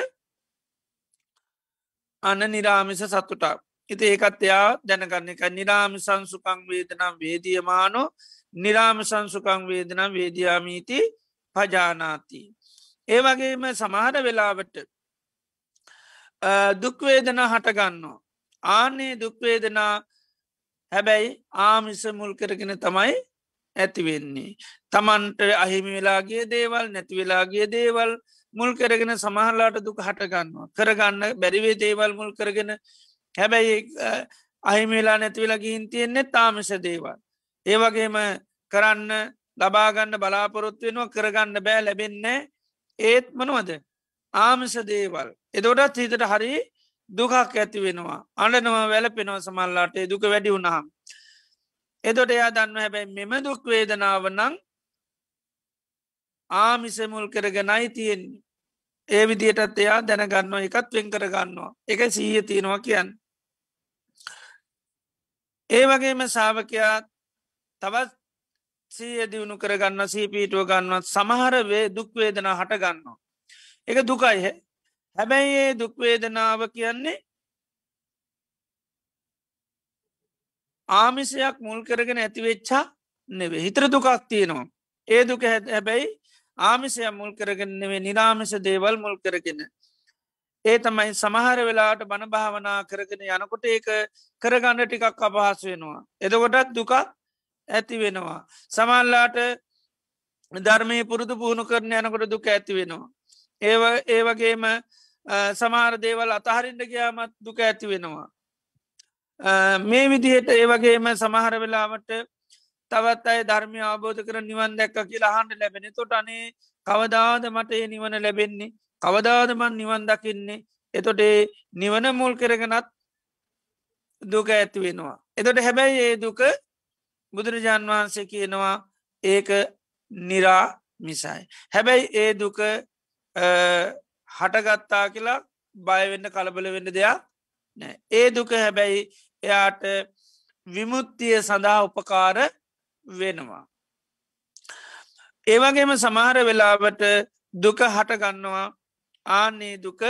අන්න නිරාමිස සතුටක්. ඉති ඒකත් එයා දැනගන්න එක නිරාමි සංසුකං වේදනම් වේදියමානෝ නිරාම සංසුකං වේදනම් වේදයාමීති පජානාති. ඒ වගේම සමහර වෙලාවට දුක්වේදනා හටගන්නවා. ආනේ දුක්වේදනා හැබැයි ආමිස මුල් කරගෙන තමයි ඇතිවෙන්නේ. තමන්ට අහිමි වෙලාගේ දේවල් නැතිවෙලාගේ දේවල් මුල් කරගෙන සමහල්ලාට දුක හටගන්නවා. කරගන්න බැරිවේ දේවල් මුල් කරගෙන හැබැයි අහිමිලා නැතිවෙලා ගිහින් තියෙන්නේ තාමිස දේවල්. ඒවගේම කරන්න ලබාගන්න බලාපොරොත්තු වෙනවා කරගන්න බෑ ලැබෙන්නේ ඒත් මනුවද? ආමිස දේවල්. එදොටත් හිතට හරි දුකක් ඇති වෙනවා. අඩනවා වැලපෙනවා සමල්ලාට දුක වැඩි වුණහම් එදොට එයා දන්න හැබැයි මෙම දුක් වේදනාව නං ආමිසමුල් කරගෙනයි තියෙන්නේ. ඒ විදියටත් එයා දැනගන්නවා එකත් වෙන් කරගන්නවා. එක සීය තියෙනවා කියන්න. ඒ වගේම සාාවකයා තවත් සීය දියුණු කරගන්න සීපීටුව ගන්නවත් සමහර වේ දුක්වේදනා හටගන්නවා. එක දුකයි හැබැයි ඒ දුක්වේදනාව කියන්නේ ආමිසයක් මුල් කරගෙන ඇතිවෙච්චා නෙවේ හිතර දුකක් තියෙනවා. ඒ දුක හැබැයි ආමිසය මුල් කරගෙන නෙවේ නිරාමිස දේවල් මුල් කරගෙන. ඒ තමයි සමහර වෙලාට බණ භාවනා කරගෙන යනකොට ඒක කරගන්න ටිකක් අපහස් වෙනවා. එදකොටත් දුකක් ඇති වෙනවා. සමල්ලාට ධර්මය පුරුදු පුහුණු කරන යනකොට දුක ඇති වෙනවා. ඒ ඒ වගේම සමාර දේවල් අතහරින්ට ගයාමත් දුක ඇති වෙනවා. මේ විදිහට ඒ වගේම සමහර වෙලාවට තවත් අයි ධර්මය අවබෝධ කර නිවන් දැක්ක කියලා හන්ඩ ලැබෙන තොට අනේ කවදාද මට ඒ නිවන ලැබෙන්නේ කවදාදමන් නිවන් දකින්නේ එතොට ඒ නිවන මුල් කරගෙනත් දුක ඇති වෙනවා. එතොට හැබැයි ඒ දුක බුදුරජාන් වහන්සේ කියනවා ඒක නිරා මිසයි. හැබැයි ඒ දුක හටගත්තා කියලා බයවෙන්න කලබල වෙන්න දෙයක් නෑ. ඒ දුක හැබැයි එයාට විමුත්තිය සඳහා උපකාර වෙනවා. ඒවගේම සමහර වෙලාවට දුක හටගන්නවා ආන්නේ දුක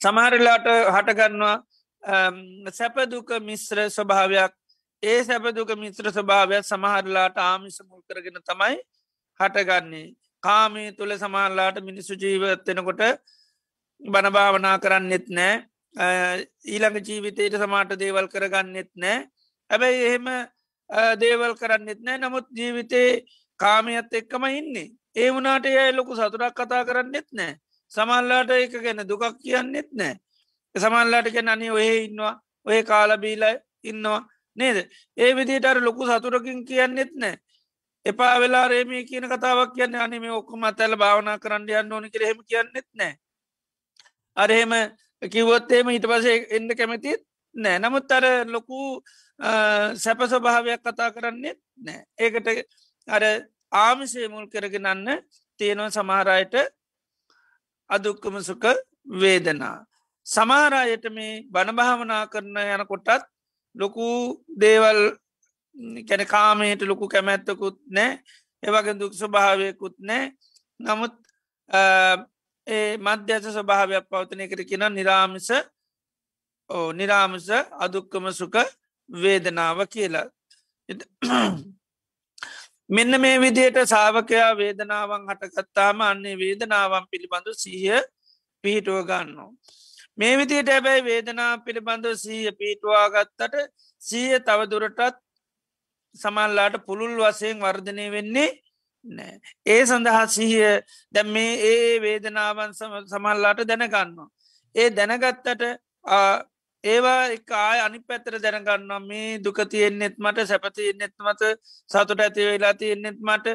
සමහරලාට හටගන්නවා සැපදුක මිශ්‍ර ස්වභාවයක්. ඒ සැපදුක මිත්‍ර ස්වභාවයක් සමහරලාට ආමිස මුල් කරගෙන තමයි හටගන්නේ. කාමී තුළ සමහරලාට මිනිස්සු ජීවත්වෙනකොට බණභාවනා කරන්නෙත් නෑ. ඊළඟ ජීවිතයට සමාට දේවල් කරගන්නෙත් නෑ. ඇබැයි එහෙම දේවල් කරන්නෙත් නෑ. නමුත් ජීවිතේ කාමියත් එක්කම ඉන්නේ. ඒ වනාට ඒ ලොකු සතුරක් කතා කරන්නෙත් නෑ. සමල්ලාට ඒක ගැන දුකක් කියන්නෙත් නෑ. සමල්ලාට ගැන අනි ඔය ඉන්නවා. ඔය කාලබීල ඉන්නවා නේද? ඒ විදිට අර ලොකු සතුරකින් කියන්නෙත් නෑ. එපා වෙලා රේමී කියන කතාවක් කියන්න අනිම ඔක්කොම ඇතැල භාවනා කරන්න යන්න ඕනි කරහෙම කියන්නෙත් නෑ. අරහෙම කිවොත්තේම හිට පසේ එන්න කැමතිත් නෑ. නමුත් අර ලොකු සැප ස්වභාවයක් කතා කරන්නෙත් නෑ. ඒකට අර ආමිසේ මුල් කරගෙනන්න තියෙනවා සමහරයට අදුක්කම සුක වේදනා. සමාරයට මේ බණභාවනා කරන යන කොටත් ලොකු දේවල් කැන කාමයට ලොකු කැමැත්තකුත් නෑ. ඒවගේ දුක් ස්වභාවයකුත් නෑ. නමුත් ඒ මධ්‍යස ස්වභාවයක් පවතනය කර කියෙන නිරාමිස ඕ නිරාමිස අදුක්කම සුක වේදනාව කියලා මෙන්න මේ විදියට සාාවකයා වේදනාවන් හටකත්තාම අන්නේ වේදනාවන් පිළිබඳු සීහ පිහිටුව ගන්නවා. මේ විදියට ඇබැයි වේදනා පිළිබඳව සීය පිටවාගත්තට සීය තවදුරටත් සමල්ලාට පුළුල් වසයෙන් වර්ධනය වෙන්නේ නෑ. ඒ සඳහා සිහිය දැම් මේ ඒ වේදනාවන් සමල්ලාට දැනගන්නවා. ඒ දැනගත්තට ඒවා එක ආය අනි පැත්තර දැනගන්නවා. මේ දුක තියෙන්නෙත් මට සැපතිය නෙත් මත සතුට ඇති වෙලා තියෙන්නෙත් මට.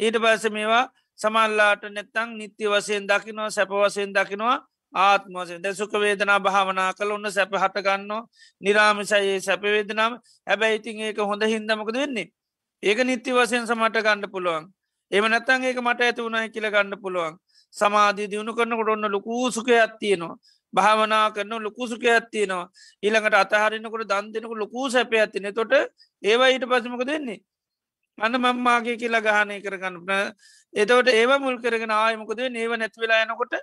ඊට පස මේවා සමල්ලාට නැත්තං නිත්‍ය වසයෙන් දකිනවා සැප වසයෙන් දකිනවා ආත්මවසෙන් ද සුක වේදනා භාවනා කළ ඔන්න සැප හටගන්නවා නිරාමිසයේ සැපවේදනාව හැබැයි ඉතින් ඒක හොඳ හින්දමකද වෙන්නේ? ඒක නිත්‍ය වසයෙන් සමට ගණඩ පුළුවන්. එම නැත්තන් ඒක මට ඇති වුණයි කියල ගණඩ පුළුවන්. සමාධී දියුණු කරනකොට ඔන්න ලොකූ සුක ඇත්තියනවා භාවනා කරන ලොකු සුක ඇත්තියනවා ඊළඟට අතහරිනකොට දන් දෙනක ලොකූ සැප ඇතින තොට ඒවා ඊට පසමක දෙන්නේ අන්න මම්මාගේ කියලා ගහනය කරගන්න එතවට ඒව මුල් කරගෙන ආයමකද නේව නැතිවෙලා යනකොට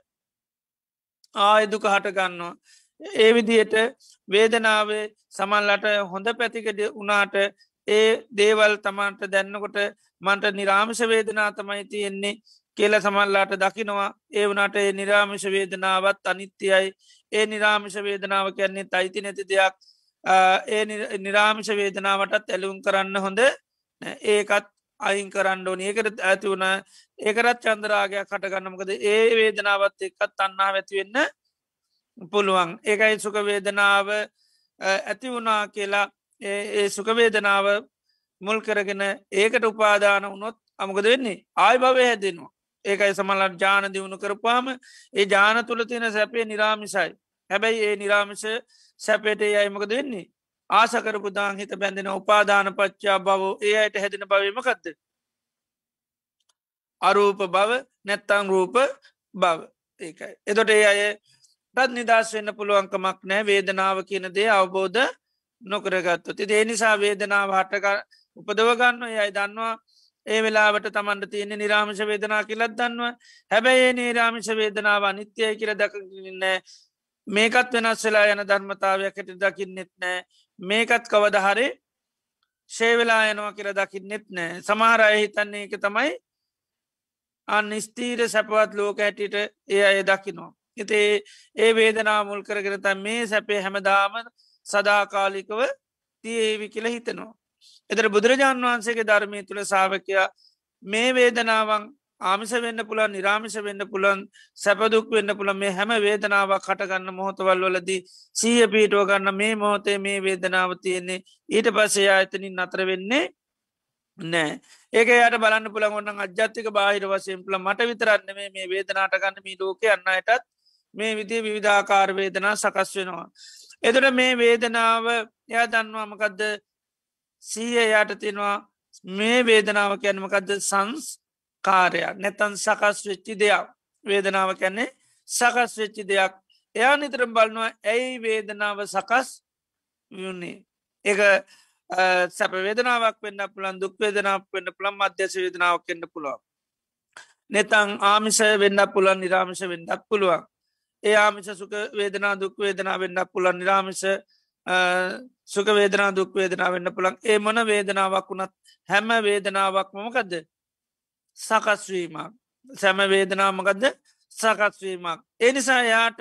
ආයදුක හටගන්නවා ඒ විදියට වේදනාවේ සමල්ලට හොඳ පැතිකඩ වනාට ඒ දේවල් තමන්ට දැන්නකොට මන්ට නිරාමිෂ වේදනා තමයි තියෙන්නේ කියල සමල්ලාට දකිනවා. ඒ වනට ඒ නිරාමිෂ වේදනාවත් අනිත්‍යයි. ඒ නිරාමිෂ වේදනාව කියන්නේ තයිති නැති දෙයක්. ඒ නිරාමිෂ වේදනාවටත් ඇලුම් කරන්න හොඳ ඒකත් අයින් කරන්න ඕන. ඒකට ඇති වුණ ඒකරත් චන්දරාගයක් කටගන්නමකද ඒ වේදනාවත් එක්කත් අන්නා ඇතිවෙන්න පුළුවන්. ඒකයි සුක වේදනාව ඇති වුණා කියලා ඒ සුකවේදනාව මුල් කරගෙන ඒකට උපාදාන වනොත් අමකද වෙන්නේ? ආය භවය හැදෙනවා. ඒකයි සමල්ලට ජාන දියුණු කරපාම ඒ ජාන තුළ තියෙන සැපේ නිරාමිසයි. හැබැයි ඒ නිරාමිෂ සැපේට යයිමකද වෙන්නේ? ආසකරපු දාං හිත බැඳෙන උපාදාන පච්චා බව ඒ අයට හැදෙන බවීමකක්ද අරූප බව නැත්තං රූප බව ඒකයි. එතොට ඒ අය ටත් නිදස් වෙන්න පුළුවන්කමක් නෑ වේදනාව කියන දේ අවබෝධ නොකරගත්තු ති දේ නිසා වේදනාව හටක උපදවගන්න යයි දන්නවා ඒ වෙලාවට තමන්ට තියෙන නිරාමිෂ වේදනා කියලත් දන්නවා. හැබැයි නිරාමිෂ වේදනාව නිත්‍යය කියල දකන්න මේකත් වෙනස් වෙලා යන ධර්මතාවයක් හැට දකින්නෙත් නෑ මේකත් කවදහරේ ශේවෙලා යනවා කියර දකින්නෙත් නෑ සමහරය හිතන්නේ එක තමයි අන් ස්තීර සැපවත් ලෝක හැටිට ඒ අය දකිනවා. එතේ ඒ වේදනා මුල් කරගෙන තැ මේ සැපේ හැමදාම සදාකාලිකව තියේවි කියල හිතනවා. එතර බුදුරජාණන් වහන්සේගේ ධර්මය තුළ සාාවකයා මේ වේදනාවන් ආමිස වෙන්න පුළන් නිරාමිෂ වෙන්න පුළන් සැපදුක් වෙන්න පුළ මේ හැම වේදනාවක් කටගන්න මොහොතවල් වලදී සීය පීටුව ගන්න මේ මොහොතේ මේ වේදනාව තියෙන්නේ ඊට පස්සේ ආයතනින් අතර වෙන්නේ නෑ ඒක යට බලන්න පුළන් ඔන්න අජ්‍යත්තික බාහිර වසයෙන් පුළ මට විතරන්න මේ මේ වේදනාට ගන්න මේ ලෝක අන්නයටත් මේ විදි විවිධාකාර වේදනා සකස් වෙනවා. එතුට මේ වේදනාව එයා දන්නවාමකදද සීය යට තියෙනවා මේ වේදනාව කියැනමකදද සංස් කාරයක් නැතන් සකස් වෙච්චි දෙයක්. වේදනාව කැන්නේ සකස් වෙච්චි දෙයක්. එයා නිතරම් බලනවා ඇයි වේදනාව සකස් වන්නේ එක සැප වේදනාවක් වෙන්න පුළන් දුක් වේදනාවක් වෙන්න පුළන් මධ්‍යස වේදනාවක් කන්න පුළුවන්. නැතං ආමිසය වෙන්න පුළන් නිරාමිෂ වෙන්නත් පුළුවන්. ඒ ආමිෂ සුක වේදනා දුක් වේදනා වෙන්න පුළන් නිරාමිෂ සුක වේදනා දුක් වේදනා වෙන්න පුළන් ඒ මොන වේදනාවක් වුණත් හැම වේදනාවක් මොමකදද සකස්වීමක් සැම වේදනාමකදද සකස්වීමක්. එනිසා යාට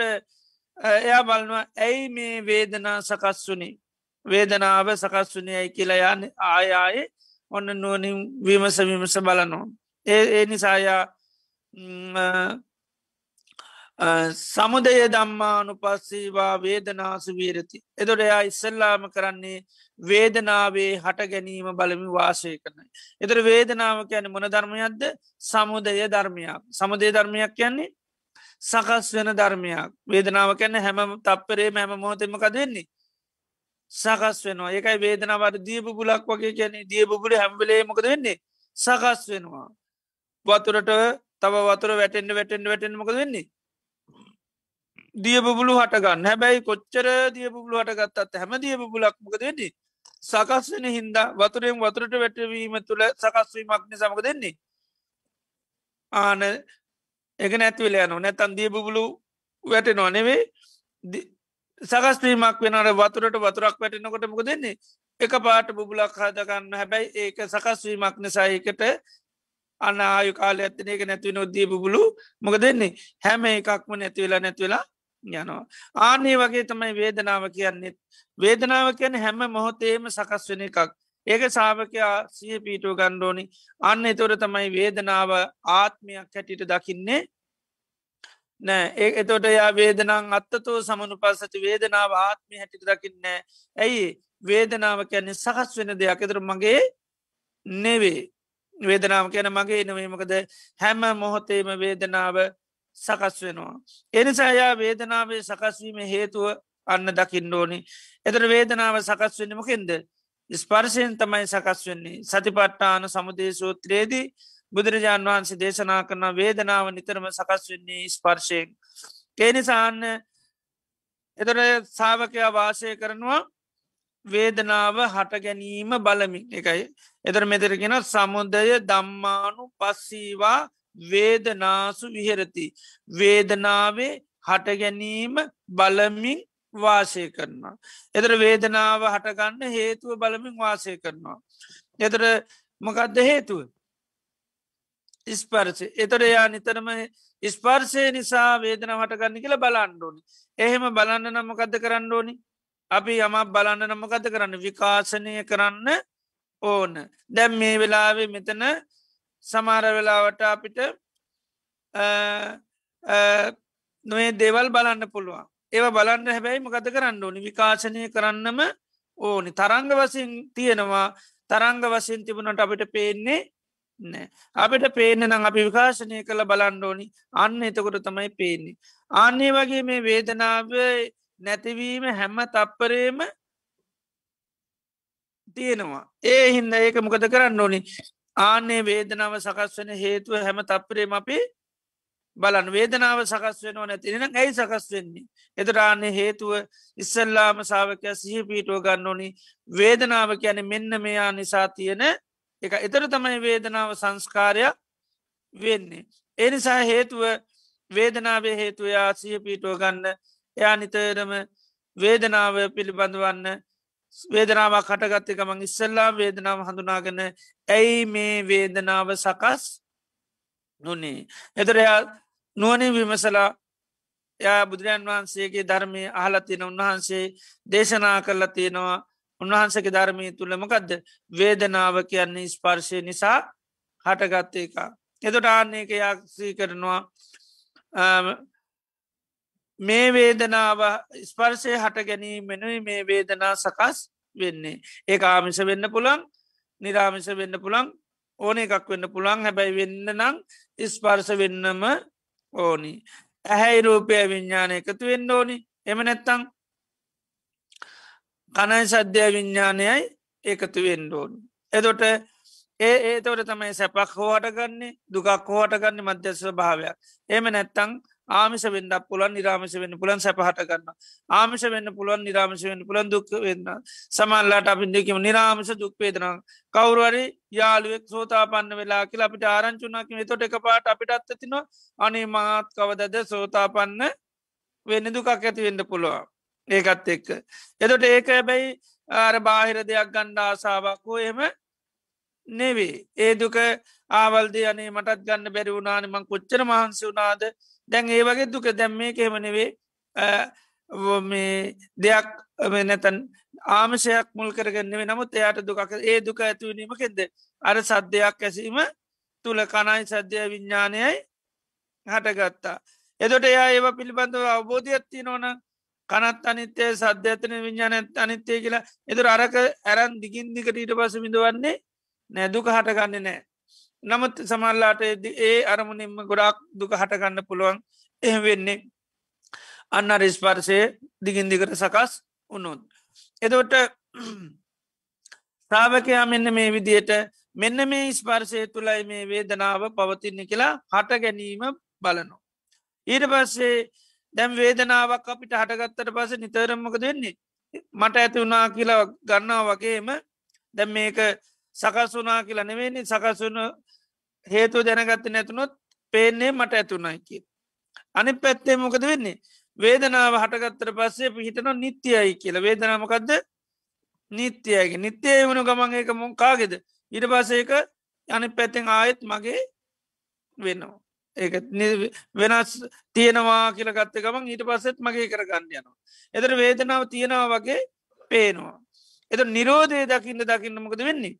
එයා බලනවා ඇයි මේ වේදනා සකස්වුනි වේදනාව සකස්වනයයි කියලයන් ආයායේ ඔන්න නුවනින් විමස විමස බලනවා. ඒ ඒ නිසායා සමුදය දම්මානු පස්සේවා වේදනාසු වීරති. එතොට එයා ඉස්සල්ලාම කරන්නේ වේදනාවේ හට ගැනීම බලමි වාසය කරනයි. එතර වේදනාව කියන මොන ධර්මයක්ද සමුදය ධර්මයක්. සමුදය ධර්මයක් කියන්නේ සකස් වෙන ධර්මයක් වේදනාව කැන්න හැම තප්පරේ හැම මොහොතෙමක දෙන්නේ. සකස් වෙනවා ඒකයි වේදනාවට දියපු පුලක් වගේ කියන දියපුපුල හැම්බලේ මොකද වෙන්නේ සකස් වෙනවා. වතුරට තව වතුර වැටෙන්ට වැටෙන්ට වැටෙන් මොකද වෙන්නේ දියබුලු හටගන්න හැබැයි කොච්චර දියබුලු හටගත්තත් හැම දියබුලක් මොකද වෙන්නේ? සකස් වෙන හින්දා වතුරෙන් වතුරට වැටවීම තුළ සකස්වීමක්න සමක දෙන්නේ ආන එක නැතිවල යන නැතන් දියබුලු වැටෙනවා නෙවේ සකස්වීමක් වෙනට වතුරට වතුරක් වැටෙනකොට මොක දෙන්නේ එක පාට බුබුලක් හදගන්න හැබැයි ඒක සකස්වීමක් නිසායකට අන්න ආයු කාල ඇත්තන එක නැතිව නොද්දී බුබුලු මොක දෙන්නේ හැම එකක්ම නැතිවෙලා නැතිවෙලා යනවා. ආනේ වගේ තමයි වේදනාව කියන්නෙත්. වේදනාව කියන හැම මොහොතේම සකස් වෙන එකක්. ඒක සාාවකයා සිය පීටුව ගණ්ඩෝනි අන්න එතොර තමයි වේදනාව ආත්මයක් හැටිට දකින්නේ. නෑ. ඒ එතොට යා වේදනං අත්තතෝ සමනු පස්සති වේදනාව ආත්මි හැටිට දකින්නෑ ඇයි? වේදනාව කියන්නේ සකස් වෙන දෙයක්. එතර මගේ නෙවේ. වේදනාව කියන මගේ නවීමකද හැම මොහොතේම වේදනාව සකස් වෙනවා. එනිසායා වේදනාවේ සකස්වීම හේතුව අන්න දකින්න ඕනි. එතර වේදනාව සකස් වෙන්න මොකෙන්ද. ස්පර්ශයෙන් තමයි සකස් වෙන්නේ සතිපට්ටාන සමුදේ සූත්‍රයේදී බුදුරජාණන් වහන්සේ දේශනා කරන වේදනාව නිතරම සකස් වෙන්නේ ස්පර්ශයෙන්. ඒනිසාන්න එතර සාාවකයා වාසය කරනවා වේදනාව හට ගැනීම බලමින් එකයි. එතර මෙතරගෙන සමුදය දම්මානු පස්සීවා වේදනාසු විහෙරති. වේදනාවේ හටගැනීම බලමින් වාසය කරනවා. එතර වේදනාව හටගන්න හේතුව බලමින් වාසය කරනවා. එතර මොකක්ද හේතුව. ස්පර්සය එතොට එයා නිතරම ස්පර්සය නිසා වේදන හටගන්න කියල බලන්ඩෝනි. එහෙම බලන්න නම්මකද කරන්න ඕනි. අපි යමක් බලන්න නම්මකද කරන්න විකාශනය කරන්න ඕන. දැම් මේ වෙලාවේ මෙතන සමාර වෙලාවට අපිට නොේ දේවල් බලන්න පුළුවන්. ඒව බලන්න හැබැයි මකත කරන්න ඕනි? විකාශනය කරන්නම ඕනි. තරංග වසින් තියෙනවා. තරංග වසින් තිබුණට අපිට පේන්නේ නෑ අපිට පේන නම් අපි විකාශනය කළ බලන්න ඕනි. අන්න එතකොට තමයි පේන්නේ. අන්නේ වගේ මේ වේදනාව නැතිවීම හැම්ම තප්පරේම තියෙනවා. ඒ හින්ද ඒක මොකද කරන්න ඕනි? ආනේ වේදනාව සකස් වන හේතුව හැම තප්පරේම අපි බලන් වේදනාව සකස් වෙනවා නැතිනම් ඇයි සකස් වෙන්නේ. එතරාන්නේ හේතුව ඉස්සල්ලාම සාාවකය සිහිපීටුව ගන්න ඕනි වේදනාව කියන මෙන්න මෙයා නිසා තියෙන එක එතර තමයි වේදනාව සංස්කාරයක් වෙන්නේ. එනිසා හේතුව වේදනාවේ හේතුවයා සිහිපීටුව ගන්න එයා නිතරම වේදනාව පිළිබඳවන්න වේදනාවක් කටගත්තක මං ඉස්සල්ලා වේදනාව හඳුනාගෙන ඇයි මේ වේදනාව සකස් නොනේ. එතරයා නුවනින් විමසලා යා බුදුරජන් වහන්සේගේ ධර්මය අහලතින උන්වහන්සේ දේශනා කරලා තියෙනවා උන්වහන්සක ධර්මය තුළමකදද වේදනාව කියන්නේ ස්පර්ශය නිසා හටගත්ත එක. එතොට ආන්නේක යක්සී කරනවා මේ වේදනාව ස්පර්ශය හට ගැනීමෙනුයි මේ වේදනා සකස් වෙන්නේ. ඒ ආමිස වෙන්න පුළන් නිරාමිස වෙන්න පුළන් ඕන එකක් වෙන්න පුළන් හැබැයි වෙන්න නං ස්පර්ස වෙන්නම ඕනි. ඇහැයි රූපය විඤ්ඥාන එකතු වෙන්න ඕනි එම නැත්තං කනයි සද්ධ්‍ය විඤ්ඥානයයි එකතු වෙන්න ඕනි. එදොට ඒ ඒතවට තමයි සැපක් හෝට ගන්නේ දුකක් හෝට ගන්න මධ්‍යස්ව භාවයක්. එම නැත්තං ආමිස වෙන්න පුලන් නිරාමිස වෙන්න පුලන් සැපහට ගන්න. ආමිෂ වෙන්න පුළුවන් නිරාමිෂ වෙන්න පුළන් දුක් වෙන්න. සමල්ලාට අපි දෙකම නිරාමිස දුක්පේදන කවරුවරි යාළුවෙක් සෝතාපන්න වෙලා කියලා අපිට ආරංචුනාකිම තොට එක පාට අපිට අත්තතින අනේ මාත් කවදද සෝතාපන්න වෙන්න දුකක් ඇති වෙන්න පුළුවන්. ඒකත් එක්ක. එතොට ඒක ඇබැයි ආර බාහිර දෙයක් ගණ්ඩ ආසාාවක් හෝ එම නෙවේ ඒ දුක ආවල්ද අනේ මටත් ගන්න බැරි වුණනානමං කොච්චර මහන්සි වුනාද දැන් ඒ වගේ දුක දැම් මේ කෙමනෙවේ මේ දෙයක් නැතන් ආමශයක් මුල් කරගන්නෙේ නමුත් එයාට දුකක් ඒ දුක ඇතිවනීමකෙද අර සද්ධයක් ඇසීම තුළ කණයි සද්ධය විඤ්ඥානයයි හටගත්තා. එදොට එයා ඒව පිළිබඳව අවබෝධයක්ත්ති නොන කනත් අනිත්‍යය සද්ධ්‍යතන විඤ්ඥාන අනිත්‍යය කියලා. එතුර අරක ඇරන් දිගින් දිකට ඊට පස විඳවන්නේ නැදුක හටගන්න නෑ. නමුත් සමල්ලාට ඒ අරමුණින්ම ගොඩක් දුක හටගන්න පුළුවන් එහ වෙන්නේ අන්න රිස්පර්සය දිගින් දිකට සකස් උනුත්. එදවට ශ්‍රාවකයා මෙන්න මේ විදියට මෙන්න මේ ස්පර්සය තුළයි මේ වේදනාව පවතින්න කියලා හට ගැනීම බලනු. ඊට පස්සේ දැම් වේදනාවක් අපිට හටගත්තට පස නිතරම්මක දෙන්නේ මට ඇති වුණා කියලා ගන්නා වගේම දැම් මේක සකස් වනා කියලා නෙවෙන්නේ සකස්වන හේතුව දැනගත්ත නැතුනොත් පේන්නේ මට ඇතුනයි කිය. අනි පැත්තේ මොකද වෙන්නේ වේදනාව හටගත්තර පස්සේ පිහිටන නිත්‍යයයි කියල වේදනාමකක්ද නිත්‍යයගේ නිත්‍යය වුණු ගමන් ඒක මොකාගෙද ඉට පසේක යනි පැත්තෙන් ආයෙත් මගේ වෙනවා. ඒක වෙනස් තියෙනවා කියල ගත්ත ගමන් ඊට පස්සෙත් මගේ කරගන්න යනවා. එතර වේදනාව තියෙනවා වගේ පේනවා. එත නිරෝධය දකින්න දකින්න මොකද වෙන්නේ.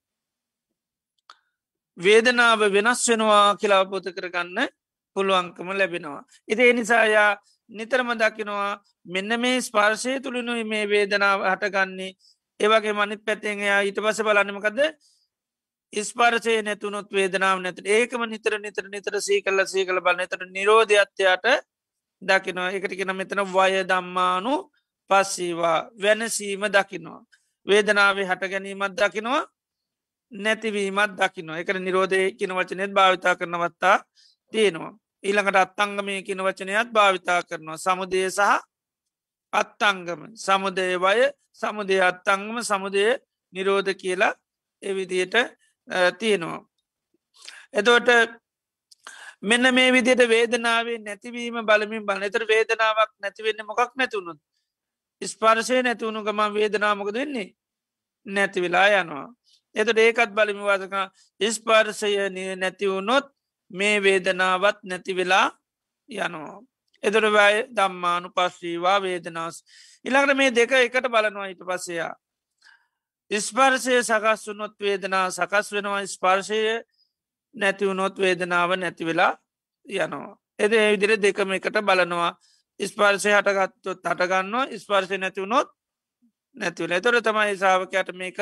වේදනාව වෙනස් වෙනවා කියලා පොත කරගන්න පුළුවන්කම ලැබෙනවා. ඉති එනිසායා නිතරම දකිනවා මෙන්න මේ ස්පර්ශය තුළිනු මේ වේදනාව හටගන්නේ. ඒවගේ මනිත් පැත්තෙන්යා ඊට පස බලන්නමකද ස්පර්ශය නැතුනොත් වේදනාව නැත ඒකම නිතර නිතර නිතර සී කල්ල සී කළ බල නතර නිරෝධයත්වයට දකිනවා. එකට කෙන මෙතන වය දම්මානු පස්සීවා වෙනසීම දකිනවා. වේදනාවේ හට ගැනීමත් දකිනවා. නැතිවීමත් දකිනවා එක නිරෝධය කියන වචනයත් භාවිතා කරනවත්තා තියෙනවා. ඊළඟට අත්තංගමය කියන වචනයත් භාවිතා කරනවා සමුදය සහ අත්තංගම සමුදයවය සමුදය අත්තංගම සමුදය නිරෝධ කියලා එවිදියට තියෙනවා. එතවට මෙන්න මේ විදියට වේදනාවේ නැතිවීම බලමින් බල එතර වේදනාවක් නැතිවෙන්න මොකක් නැතුුණුත් ස්පර්ශය නැතිවුණු ගම වේදනාමකද වෙන්නේ නැති වෙලා යනවා. එතට ඒකත් බලමිවාදක ස්පර්ශය නැතිවුණොත් මේ වේදනාවත් නැති වෙලා යනවා. එදොර වැය දම්මානු පස්සීවා වේදනාස්. ඉළඟට මේ දෙක එකට බලනවා ඊට පස්සයා. ස්පර්ශය සකස් වුනොත් වේදනා සකස් වෙනවා ස්පර්ශය නැතිවුණොත් වේදනාව නැතිවෙලා යනවා. එද විදිර දෙකම එකට බලනවා ස්පර්ශය හටගත්තොත් හටගන්නවා ස්පර්ශය නැතිවුණොත් නැතිවල තොර තමයි සාාවකයට මේක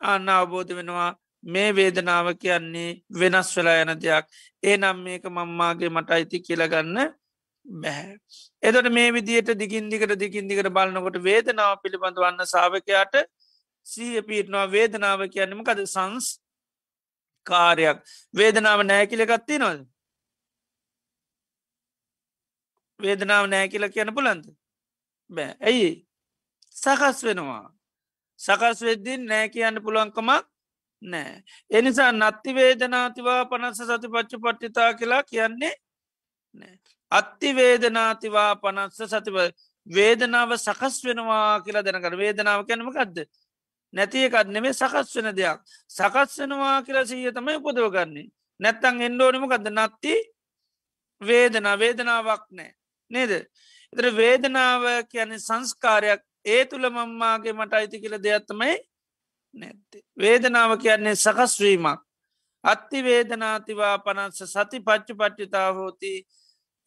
අන්න අවබෝධ වෙනවා. මේ වේදනාව කියන්නේ වෙනස් වෙලා යන දෙයක්. ඒ නම් මේක මම්මාගේ මට අයිති කියලගන්න බැහැ. එතොට මේ විදියට දිගින්දිකට දිගින්දිකට බලන්නකොට වේදනාව පිළිබඳ වන්න සාාවකයාට සීය පීටනවා. වේදනාව කියන්නම කද සංස් කාරයක් වේදනාව නෑකිලගත්ති නොද වේදනාව නෑ කියලා කියන පුලන්ද බෑ ඇයි? සකස් වෙනවා. සකස් වෙද්දිින් නෑ කියන්න පුළුවන්කමක් නෑ. එනිසා නත්ති වේදනාතිවා පනස්ස සති පච්චු පට්ටිතා කියලා කියන්නේ අත්ති වේදනාතිවා පනස්ස සතිව වේදනාව සකස් වෙනවා කියලා දැනකට වේදනාව කැනම ගදද නැතියකත් නෙමේ සකස් වෙන දෙයක්. සකස් වෙනවා කියලා සීය තමයි උපදව ගන්නේ නැත්තං එන්ඩෝනම ගද නත්ති වේදනා. වේදනාවක් නෑ. නේද? එතර වේදනාව කියන සංස්කාරයක් ඒ තුළ මම්මාගේ මට අයිති කියල දෙයක්ත්තමයි නැත්තේ. වේදනාව කියන්නේ සකස්වීමක් අත්ති වේදනාතිවා පනස්ස සති පච්චු පට්ටිතා හෝති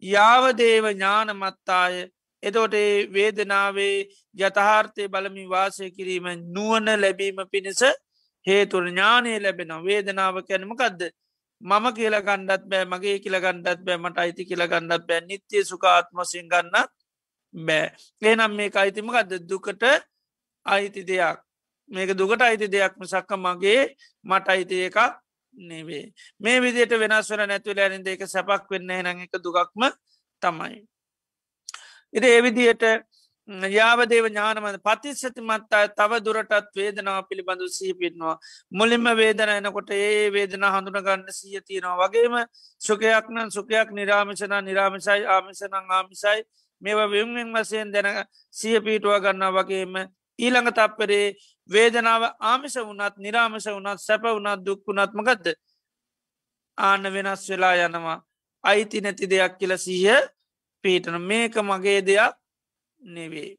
යාවදේව ඥානමත්තාය. එතෝට වේදනාවේ යතහාර්ථය බලමි වාසය කිරීම නුවන ලැබීම පිණිස හේතුර ඥානය ලැබෙන වේදනාව කැනමකක්ද මම කියල ගණ්ඩත් බෑ මගේ කියල ගණ්ඩත් බෑ මට අයිති කියල ගණ්ඩත් බෑ. නිත්‍යය සුකාත්මසින් ගන්නත් බෑ. ඒනම් මේක අයිතිමකක්ද දුකට අයිති දෙයක්. මේක දුකට අයිති දෙයක් මිසක්ක මගේ මට අයිති එකක් නෙවේ මේ විදියට වෙනස් වන නැතුල ඇනින්ද එක සැපක් වෙන්න හෙන එක දුකක්ම තමයි. ඉති ඒවිදියට යාවදේව ඥානමද පතිස්සති මත්තා තව දුරටත් වේදනාව පිළිබඳු සීපිටනවා. මුලින්ම වේදන එනකොට ඒ වේදන හඳුනගන්න සිය තියෙනවා. වගේම සුකයක් නම් සුකයක් නිරාමිෂන නිරාමිසයි ආමිසනං ආමිසයි. මේවා වියුගෙන් වසයෙන් දෙන සිය පීටුව ගන්න වගේම ඊළඟ තප්පරේ වේදනාව ආමිස වුනත් නිරාමිස වුනත් සැප වුනත් දුක්කුණත්මකක්ද ආන්න වෙනස් වෙලා යනවා. අයිති නැති දෙයක් කියල සීහ පීටන මේක මගේ දෙයක් නෙවේ.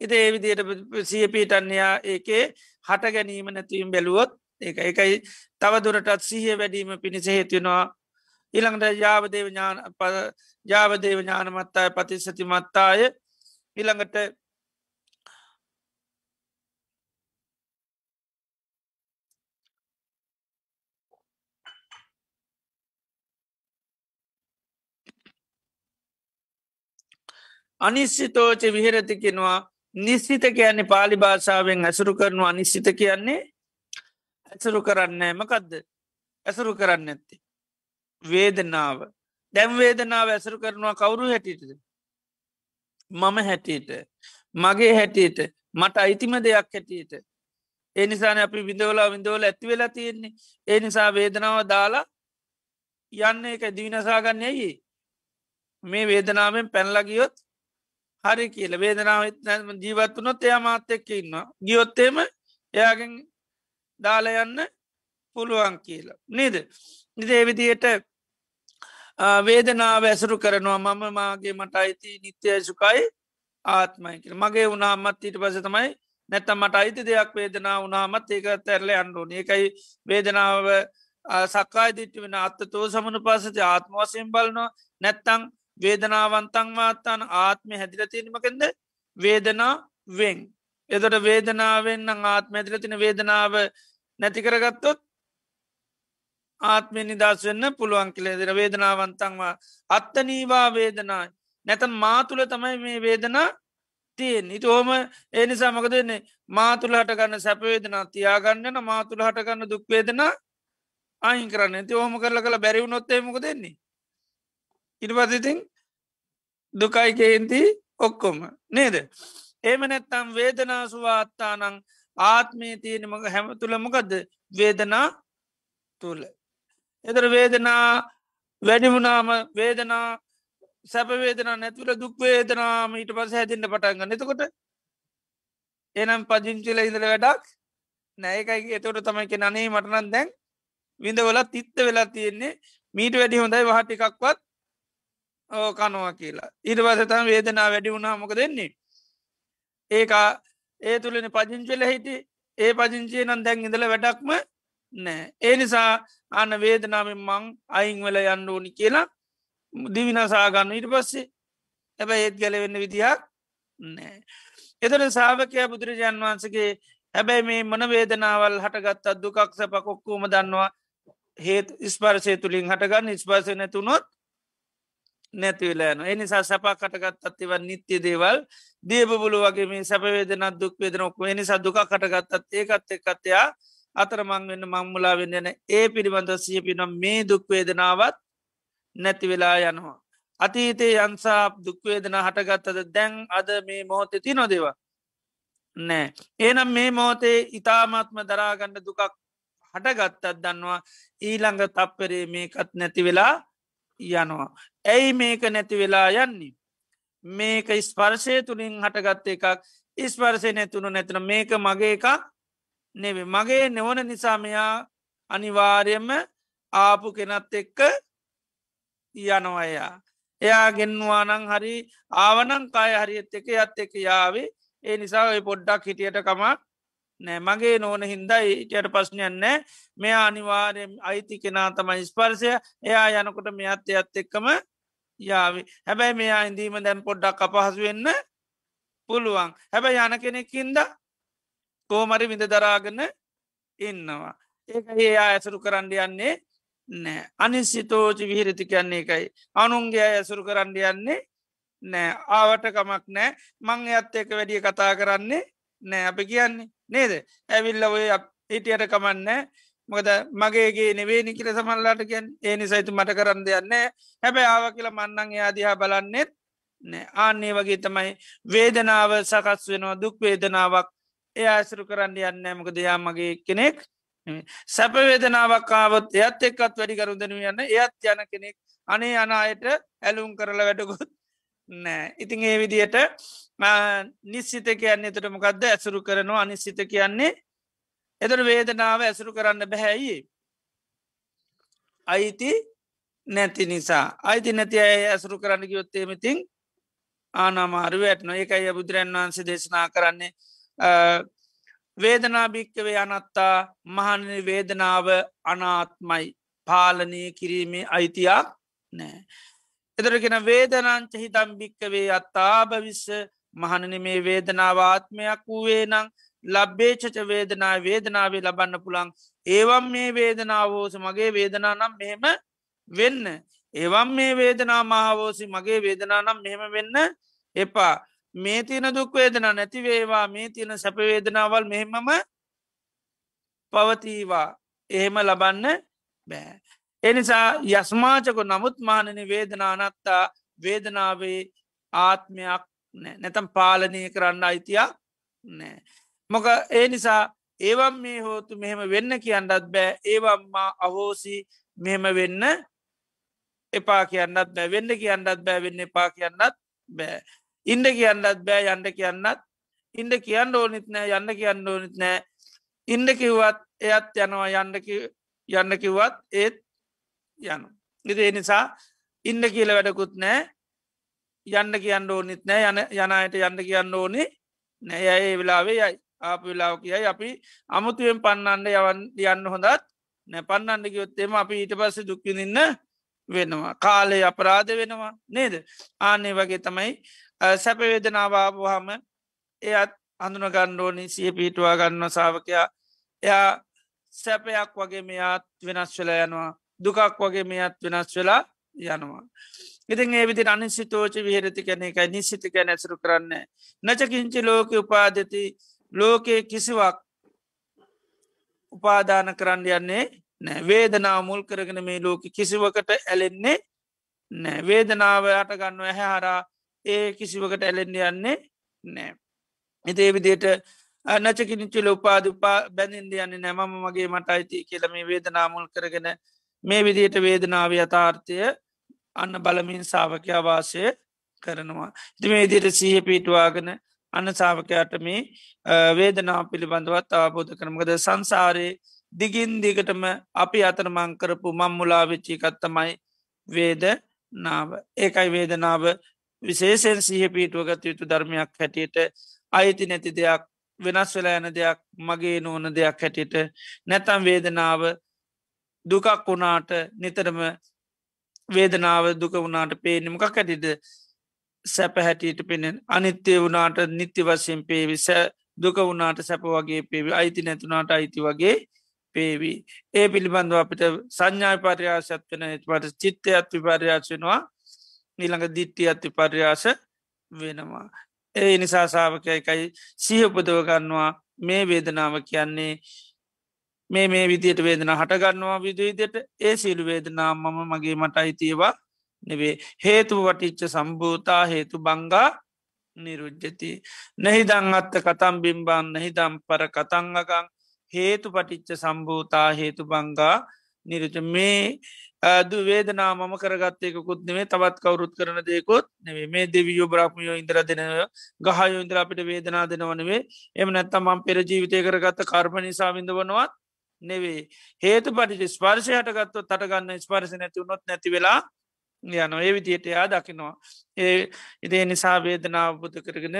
එත ඒවිදියට සිය පීටන්යා ඒකේ හට ගැනීම නැතිවීම බැලුවොත් ඒ එකයි තවදුරටත් සිහිය වැඩීම පිණිස හේතුවෙනවා ඉළඟට යාවදේව ඥාන ජාවදේව ඥානමත්තාය පතිස්සති මත්තාය ඉළඟට අනිශ්චිතෝච විහරති කෙනවා නිශ්චිත කියන්නේ පාලි භාෂාවෙන් ඇසුරු කරනු අනිශ්චිත කියන්නේ ඇසුරු කරන්නේ මකදද? ඇසුරු කරන්න ඇත්ති. වේදනාව. දැම් වේදනාව ඇසුරු කරනවා කවුරු හැටියටද. මම හැටියට මගේ හැටියට මට අයිතිම දෙයක් හැටියට. ඒ නිසාන අපි විඳවලා විඳවල ඇති වෙලා තියෙන්නේ. ඒ නිසා වේදනාව දාලා යන්න එක දිවිනසාගන්න ඇයි මේ වේදනාවෙන් පැන්ලගියොත් හරි කියල. වේදනාව ජීවත්වනොත් එයා මාත් එක්ක ඉන්න ගියොත්තේම එයාගෙන් දාල යන්න පුළුවන් කියලා. නේද? නිදේවිදියට වේදනාව ඇසරු කරනවා. මම මාගේ මට අයිති නිත්‍යය සුකයි ආත්මයි කියල. මගේ උනාමත් ඊට පස තමයි නැත්තම් මට අයිති දෙයක් වේදනා උනාමත් ඒක තැරල අන්ඩුවන එකයි වේදනාව සක්කායි දිට්ටි වෙන අත්ත තෝ සමන පසති ආත්ම වසයෙන් බලනවා. නැත්තං වේදනාවන්තංවාත්තන් ආත්මය හැදිල තිීමකෙන්ද වේදනා වෙන් එතට වේදනාවෙන් ආත්ම ඇතිල තින වේදනාව නැති කරගත්තොත් ආත්මය නිදස් වෙන්න පුළුවන් කියලෙදර වේදනාවන්තංවා අත්තනීවා වේදනා නැතන් මාතුළ තමයි මේ වේදනා තියෙන් ඉති හෝම ඒ නිසා මක දෙන්නේ මාතුළ හටගන්න සැපවේදනා තියාගන්නන මාතුළ හටගන්න දුක්වේදනා අයින් කරන්න. ඇති හෝම කරල කළ බැරිවු නොත්තේමක දෙන්නේ ඉරිපතිතින් දුකයි කේන්ති ඔක්කොම. නේද? ඒම නැත්තම් වේදනාසුවාත්තානං ආත්මී තියනමක හැම තුළ මොකද වේදනා තුළ එතර වේදනා වැඩිමුණාම වේදනා සැපවේදනා නැතුළ දුක්වේදනාම ඊට පස හැතින්න පටන්ගන්න එතකොට එනම් පජිංචිල ඉඳල වැඩක් නෑකයි එතවට තමයික නනේ මටනන් දැන් විඳවලත් තිත්ත වෙලා තියෙන්නේ. මීට වැඩි හොඳයි වහටිකක්වත් ඕ කනවා කියලා. ඊට පසතම වේදනා වැඩි වුණා මොක දෙන්නේ ඒකා ඒ තුළෙන පජිංචල හිටි ඒ පජිංචය නම් දැන් ඉඳල වැඩක්ම නෑ. ඒ නිසා අන්න වේදනාවෙන් මං අයිංවල යන්න ඕනි කියලා දිවිනසාගන්න ඊට පස්සේ ඇබ ඒත් ගැලවෙන්න විදිහක් නෑ. එතට සාාවකය බුදුරජාන් වහන්සගේ හැබැයි මේ මන වේදනාවල් හටගත් අද්දුකක් සැප කොක්කූම දන්නවා. හේත් ස්පර්සය තුළින් හටගන්න ස්පර්සය නැතුනොත් නැතිවලෑන එනිසා සැපා කටගත් අත්තිව නිත්‍ය දේවල් දියබුලු වගේ මේ සැපවේදනත් දුක් වේදනොක්ව එනිසා දුක කටගත්තත් ඒකත් එක්කත්තයා අතරමං වෙන්න මංමුලා වෙන්නන ඒ පිළිබඳ සිය පිනම් මේ දුක්වේදනාවත් නැති වෙලා යනවා. අතීතයේ යන්සා දුක්වේදන හටගත්තද දැන් අද මේ මොහොත ති නොදේවා. නෑ. ඒනම් මේ මෝතේ ඉතාමත්ම දරාගණ්ඩ දුකක් හටගත්තත් දන්නවා ඊළඟ තප්පරේ මේකත් නැති වෙලා යනවා. ඇයි මේක නැති වෙලා යන්නේ. මේක ස්පර්ශය තුළින් හටගත්ත එකක් ඉස්පර්සය නැතුුණු නැතින මේක මගේ එකක් නෙවේ මගේ නෙවන නිසා මෙයා අනිවාර්යම ආපු කෙනත් එක්ක යනවයා. එයා. ගෙන්වානං හරි ආවනං කාය හරිත් එක යත් එක යාවේ. ඒ නිසා ඔය පොඩ්ඩක් හිටියට කමක් නෑ. මගේ නෝන හින්දයි ඉටයට පස්්නයන්නෑ මෙයා අනිවාරයෙන් අයිති කෙනා තමයි ස්පර්සය එයා යනකොට මෙයත් එයත් එක්කම යාවි. හැබැයි මෙයා ඉදීම දැන් පොඩ්ඩක් අපහසු වෙන්න පුළුවන්. හැබැයි යන කෙනෙක්කින්ද කෝමරි විඳ දරාගන්න ඉන්නවා. ඒක ඒයා ඇසරු කරන්න යන්නේ නෑ. අනිස්සිතෝචි විහිරති කියන්නේ එකයි අනුන්ගේ ඇසුරු කරන්න යන්නේ නෑ. ආවට කමක් නෑ. මං එත් එක වැඩිය කතා කරන්නේ නෑ. අප කියන්නේ නේද? ඇවිල්ල ඔය හිටියට කමන්නෑ මොකද මගේගේ නෙවේ නිකිල සමල්ලාට කියන් ඒ නිසයිතු මට කරන්න දෙයන්නේ හැබැ ආව කියලා මන්නන් යාදිහා බලන්නෙත් නෑ. ආන්නේ වගේ තමයි වේදනාව සකස් වෙනවා දුක් වේදනාවක් එය ඇසරු කරන්න යන්න මොක දෙයා මගේ කෙනෙක්. සැපවේදනාවක්කාවත් එයත් එක්කත් වැඩි කරුදනු යන්න. එයත් යන කෙනෙක් අනේ අනායට ඇලුම් කරල වැඩකුත් නෑ ඉතින් ඒ විදියට නිස්සිත කියන්නේ එතට මොකක්ද ඇසුරු කරනවා අනිස්සිත කියන්නේ. එතට වේදනාව ඇසුරු කරන්න බැහැයි අයිති නැති නිසා. අයිති නැති අය ඇසුරු කරන්න කිවොත්තේමතින් ආනාමාරුව ඇත්න ඒකයි බුදුරන් වහන්සේ දේශනා කරන්නේ. වේදනා භික්කවේ අනත්තා මහනනි වේදනාව අනාත්මයි පාලනය කිරීමේ අයිතියක් නෑ. එදරගෙන වේදනංච හිතම් භික්කවේ අත්තා භවිස්ස මහනන මේ වේදනාවාත්මයක් වූවේ නං ලබ්බේචච වේදනා වේදනාවේ ලබන්න පුළන් ඒවම් මේ වේදනාවෝස මගේ වේදනා නම් මෙහෙම වෙන්න. ඒවම් මේ වේදනා මහාවෝසි මගේ වේදනා නම් මෙහෙම වෙන්න එපා මේ තියෙන දුක්වේදනා නැතිවේවා මේ තියෙන සැපවේදනාවල් මෙහෙමම පවතීවා එහෙම ලබන්න බෑ. එනිසා යස්මාචක නමුත් මානන වේදනානත්තා වේදනාවේ ආත්මයක් නැතම් පාලනය කරන්න අයිතියක් නෑ. මොක ඒ නිසා ඒවම් මේ හෝතු මෙහෙම වෙන්න කියන්නත් බෑ ඒවම්මා අහෝසි මෙහෙම වෙන්න එපා කියන්නත් බෑ වෙන්න කියන්නත් බෑ වෙන්න එපා කියන්නත් බෑ. ඉන්ඩ කියන්නත් බෑ යන්ඩ කියන්නත්. ඉන්ඩ කියන්න ඕනිත් නෑ යන්න කියන්න ඕනිත් නෑ. ඉන්ඩ කිව්වත් එයත් යනවා යන්න යන්න කිව්වත් ඒත් යනු. ඉති නිසා ඉන්න කියල වැඩකුත් නෑ. යන්න කියන්න ඕනිත් නෑ යන යනයට යන්න කියන්න ඕනි නෑ. ඒ වෙලාවේ යයි. ආප වෙලාව කියයි අපි අමුතුවෙන් පන්නන්න යවන් යන්න හොඳත් නෑ. පන්නන්න ගයොත්තේම අපි ඊට පස්ස දුක්කිනින්න වෙනවා. කාලය අපරාධ වෙනවා. නේද? ආනේ වගේ තමයි සැපවේදනාවාපුහම එයත් අඳුන ගණ්ඩෝනි සිය පිහිටවා ගන්න සාාවකයා එයා සැපයක් වගේ මෙයාත් වෙනස් වෙලා යනවා. දුකක් වගේ මෙයත් වෙනස් වෙලා යනවා. ඉතින් ඒ විදි අනිසිතෝච විහරති කැන එකයි නිසිතික නැසරු කරන්න. නචකින්චි ලෝක උපාදති. ලෝකයේ කිසිවක් උපාදාන කරන්න යන්නේ නෑ වේදනා මුල් කරගෙන මේ ලෝක කිසිවකට ඇලෙන්නේ නෑ වේදනාව යට ගන්න ඇහැ හරා ඒ කිසිවකට ඇලෙන්ඩ යන්නේ නෑ. එතේ විදියට නචකිනිචිල උපාද උපා බැඳින්ද යන්නේ නැමම මගේ මට අයිති කියලම වේදනාමුල් කරගෙන මේ විදියට වේදනාව යථාර්ථය අන්න බලමින් සාාවකයා වාසය කරනවා. ඉති මේ දියට සීහ පිටවාගෙන අන්න සාාවකයාට මේ වේදනා පිළිබඳවත් අවබෝධ කරමකද සංසාරයේ දිගින් දිගටම අපි අතරමං කරපු මංමුලා වෙච්චි කත්තමයි වේද නාව ඒකයි වේදනාව විශේෂෙන් සහ පිටුවගත යුතු ධර්මයක් හැටියට අයිති නැති දෙයක් වෙනස් වෙලා යන දෙයක් මගේ නොවන දෙයක් හැටියට. නැතම් වේදනාව දුකක් වුණාට නිතරම වේදනාව දුක වුණාට පේනමකක් හැටිද? සැප හැටියට පෙනෙන්. අනිත්‍යය වුණාට නිත්‍ය වශයෙන් පේවි. සෑ දුක වුණාට සැප වගේ පේවි. අයිති නැතුනාට අයිති වගේ පේවී ඒ පිළිබඳව අපිට සංඥා පර්යාශත් වෙන පට චිත්තය අත් විපර්යාශනවා ඊළඟ දිට්ටිය අත් විපර්යාශ වෙනවා. ඒ නිසා සාාවකයකයි සිහපදව ගන්නවා. මේ වේදනාව කියන්නේ මේ මේ විදියට වේදන හටගන්නවා විදිවිදියට ඒ සිල්ු වේදනා මම මගේ මට අයිතියවා නෙවේ. හේතු වටිච්ච සම්භූතා හේතු බංගා නිරුජ්ජති. නැහිදං අත්ත කතම් බිම්බන් නැහිදම් පර කතංගකං හේතු පටිච්ච සම්භූතා හේතු බංගා නිරුජ මේ ඇදු වේදනා මම කරගත්තයකුත් නෙේ තවත් කවරුත් කරන දෙකුත් නෙවේ මේ දෙවියෝ බ්‍රහ්මයෝ ඉන්දර දෙනය ගහයෝ ඉන්දර අපිට වේදනා දෙනවනවේ එම නැත්තම් මං පෙර ජීවිතය කරගත්ත කර්ම නිසා විඳ වනවත් නෙවේ හේතු පටිට ස්පර්ශය හටගත්තොත් තටගන්න ස්පර්ශ නැති වුණොත් නැති වෙලා යන ඒ විදියට එයා දකිනවා. ඒ ඉදේ නිසා වේදනාව පුත කරගෙන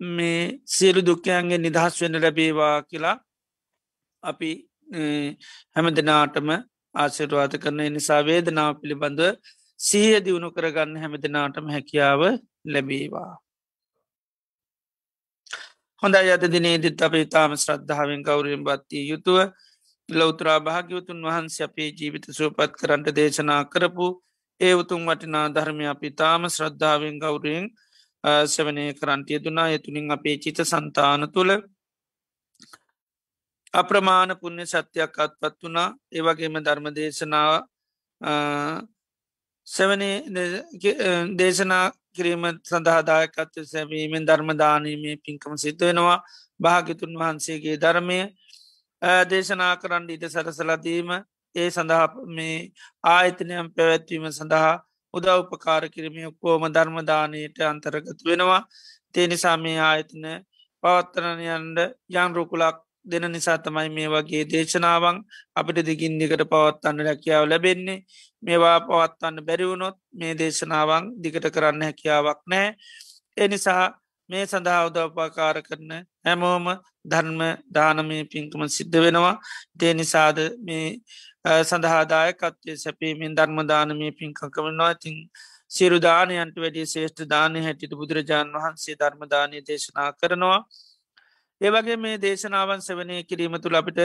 මේ සියලු දුක්කයන්ගේ නිදහස් වෙන්න ලැබේවා කියලා අපි හැම දෙනාටම ආසිරවාත කරන නිසා වේදනාව පිළිබඳව සීහ දියුණු කරගන්න හැම දෙනාටම හැකියාව ලැබේවා. හොඳ අද දිනේදිත් අප ඉතාම ශ්‍රද්ධාවෙන් කවුරෙන් බත්තිය යුතුව ලෞතරා භාග්‍යවතුන් වහන්ස අපේ ජීවිත සූපත් කරන්ට දේශනා කරපු ඒ උතුම් වටිනා ධර්මය අපි තාම ශ්‍රද්ධාවෙන් ගෞරයෙන් සවනය කරන්ටිය දුනා යතුනින් අපේ චිත සන්තාන තුළ අප්‍රමාණ පුුණ්‍ය සත්‍යයක් අත්පත් වනා ඒවගේම ධර්ම දේශනාව සවනේ දේශනා කිරීම සඳහාදායකත්ව සැවීමෙන් ධර්මදානීමේ පින්කම සිද්ධ වෙනවා. භාගිතුන් වහන්සේගේ ධර්මය දේශනා කරන්න ඊට සරසලදීම ඒ සඳහා මේ ආයතනයම් පැවැත්වීම සඳහා උදා උපකාර කිරීම ඔක්කෝම ධර්මදානයට අන්තරගත වෙනවා. තේනිසා මේ ආයතන පවත්තරනයන්ට යන් රුකුලක් දෙන නිසා තමයි මේ වගේ දේශනාවන් අපිට දිගින් දිකට පවත්වන්න රැකියාව ලැබෙන්නේ. මේවා පවත්වන්න බැරිවුණොත් මේ දේශනාවන් දිගට කරන්න හැකියාවක් නෑ එනිසා මේ සඳහා උදවපාකාර කරන හැමෝම ධර්ම දානමය පින්කම සිද්ධ වෙනවා. දේ නිසාද මේ සඳහාදායකත්වය සැපීමෙන් ධර්ම දානමය පින්කකමනවා ඉතින් සිරු දානයන්ට වැඩි ශේෂ්ඨ දානය හැටිට බුදුරජාණන් වහන්සේ ධර්මදානය දේශනා කරනවා. ඒවගේ මේ දේශනාවන් සවනය කිරීම තුළ අපිට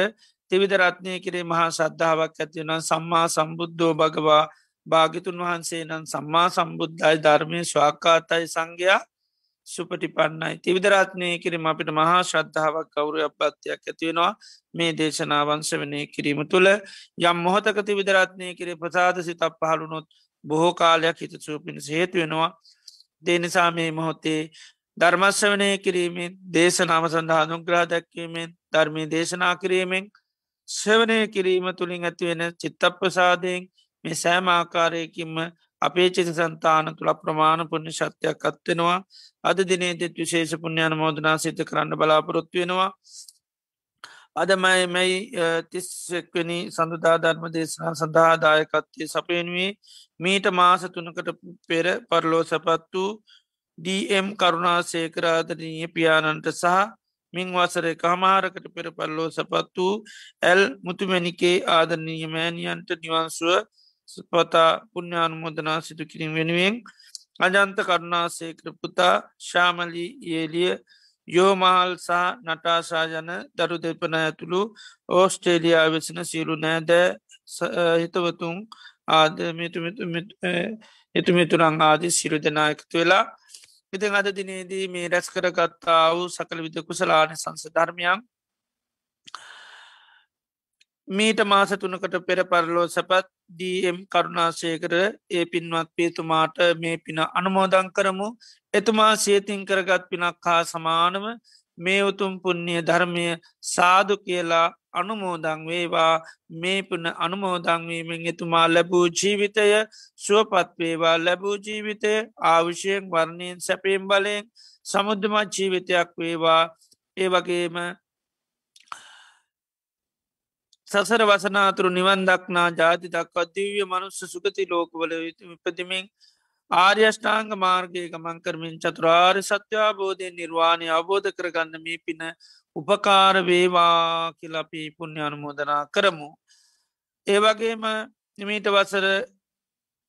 තිවිධ රත්නය කිරේ මහා සද්ධාවක් ඇතිවන සම්මා සම්බුද්ධෝ භගවා භාගිතුන් වහන්සේ නම් සම්මා සම්බුද්ධයි ධර්මය ස්වාකාතයි සංඝයා. සුපටිපන්නයි. තිවිදරත්නය කිරීම අපිට මහා ශ්‍රද්ධාවක් කවුරු අපත්තියක් ඇතිවෙනවා මේ දේශනාවන් සවනය කිරීම තුළ යම් මොහතක තිවිදරත්නය කිරේ ප්‍රසාද සිතක් පහළුණොත් බොහෝ කාලයක් හිතසූ පිණිස හේතු වෙනවා. දේනිසා මේ මොහොතේ ධර්මස්වනය කිරීමෙන් දේශනාව සඳහා අනුග්‍රා දැක්වීමෙන් ධර්මී දේශනා කිරීමෙන් සවනය කිරීම තුළින් ඇතිවෙන චිත්තප්‍රසාදයෙන් මේ සෑම ආකාරයකින්ම අපේ චිත සන්තාන තුළ ප්‍රමාණ පුුණ්‍ය ශක්තියක් අත්වෙනවා අද දිනේදෙත් විශේෂ පුුණ්‍යාන මෝදනා සිත කරන්න බලාපොරොත්තු වෙනවා. අද මයි මැයි තිස්වෙනි සඳදා ධර්ම දේශනා සඳහාදායකත්වය සපේනුවේ මීට මාස තුනකට පෙර පරලෝ සපත් වූ ඩම් කරුණා සේකරාදනීය පියාණන්ට සහ මින් වසරේ කහමාරකට පෙර පල්ලෝ සපත් වූ ඇල් මුතුමැනිකේ ආදරණීය මෑණියන්ට නිවන්සුව පතා පුුණ්‍යානුමෝදනා සිදු කිරින් වෙනුවෙන් අජන්ත කරුණාසේකර පුතා ශාමලි ඒලිය යෝමහල් සහ නටාශාජන දරු දෙපන ඇතුළු ඕස්ට්‍රේලියයා වෙසන සියලු නෑද හිතවතුන් ආද එතුමිතුරං ආදී සිරු දෙනායකතු වෙලා ඉතින් අද දිනේදී මේ රැස් කරගත්තා වූ සකළ විද කුසලාන සංස ධර්මයන් මීට මාස තුනකට පෙර පරලෝ සැපත් ඩම් කරුණාශයකර ඒ පින්වත් පේතුමාට මේ පින අනුමෝදං කරමු. එතුමා සේතින් කරගත් පිනක් හා සමානව මේ උතුම් පුුණ්්‍ය ධර්මය සාදු කියලා අනුමෝදං වේවා. මේ පුන අනුමෝදංවීමෙන් එතුමා ලැබූ ජීවිතය සුවපත් වේවා. ලැබූ ජීවිතය ආවිෂයෙන් වර්ණයෙන් සැපේම් බලයෙන් සමුද්ධමත් ජීවිතයක් වේවා. ඒ වගේම සසර වසනාතුරු නිවන් දක්නා ජාති දක්වා දිව්‍ය මනුස්ස සුගති ලෝකවල ඉපදිමින් ආර්යෂ්ඨාංග මාර්ගය ගමන් කරමින් චතුරාර් සත්‍යාබෝධය නිර්වාණය අවබෝධ කරගන්න මේ පින උපකාර වේවා කියලපි පුුණ්‍ය අනුමෝදනා කරමු. ඒවගේම නිමීට වසර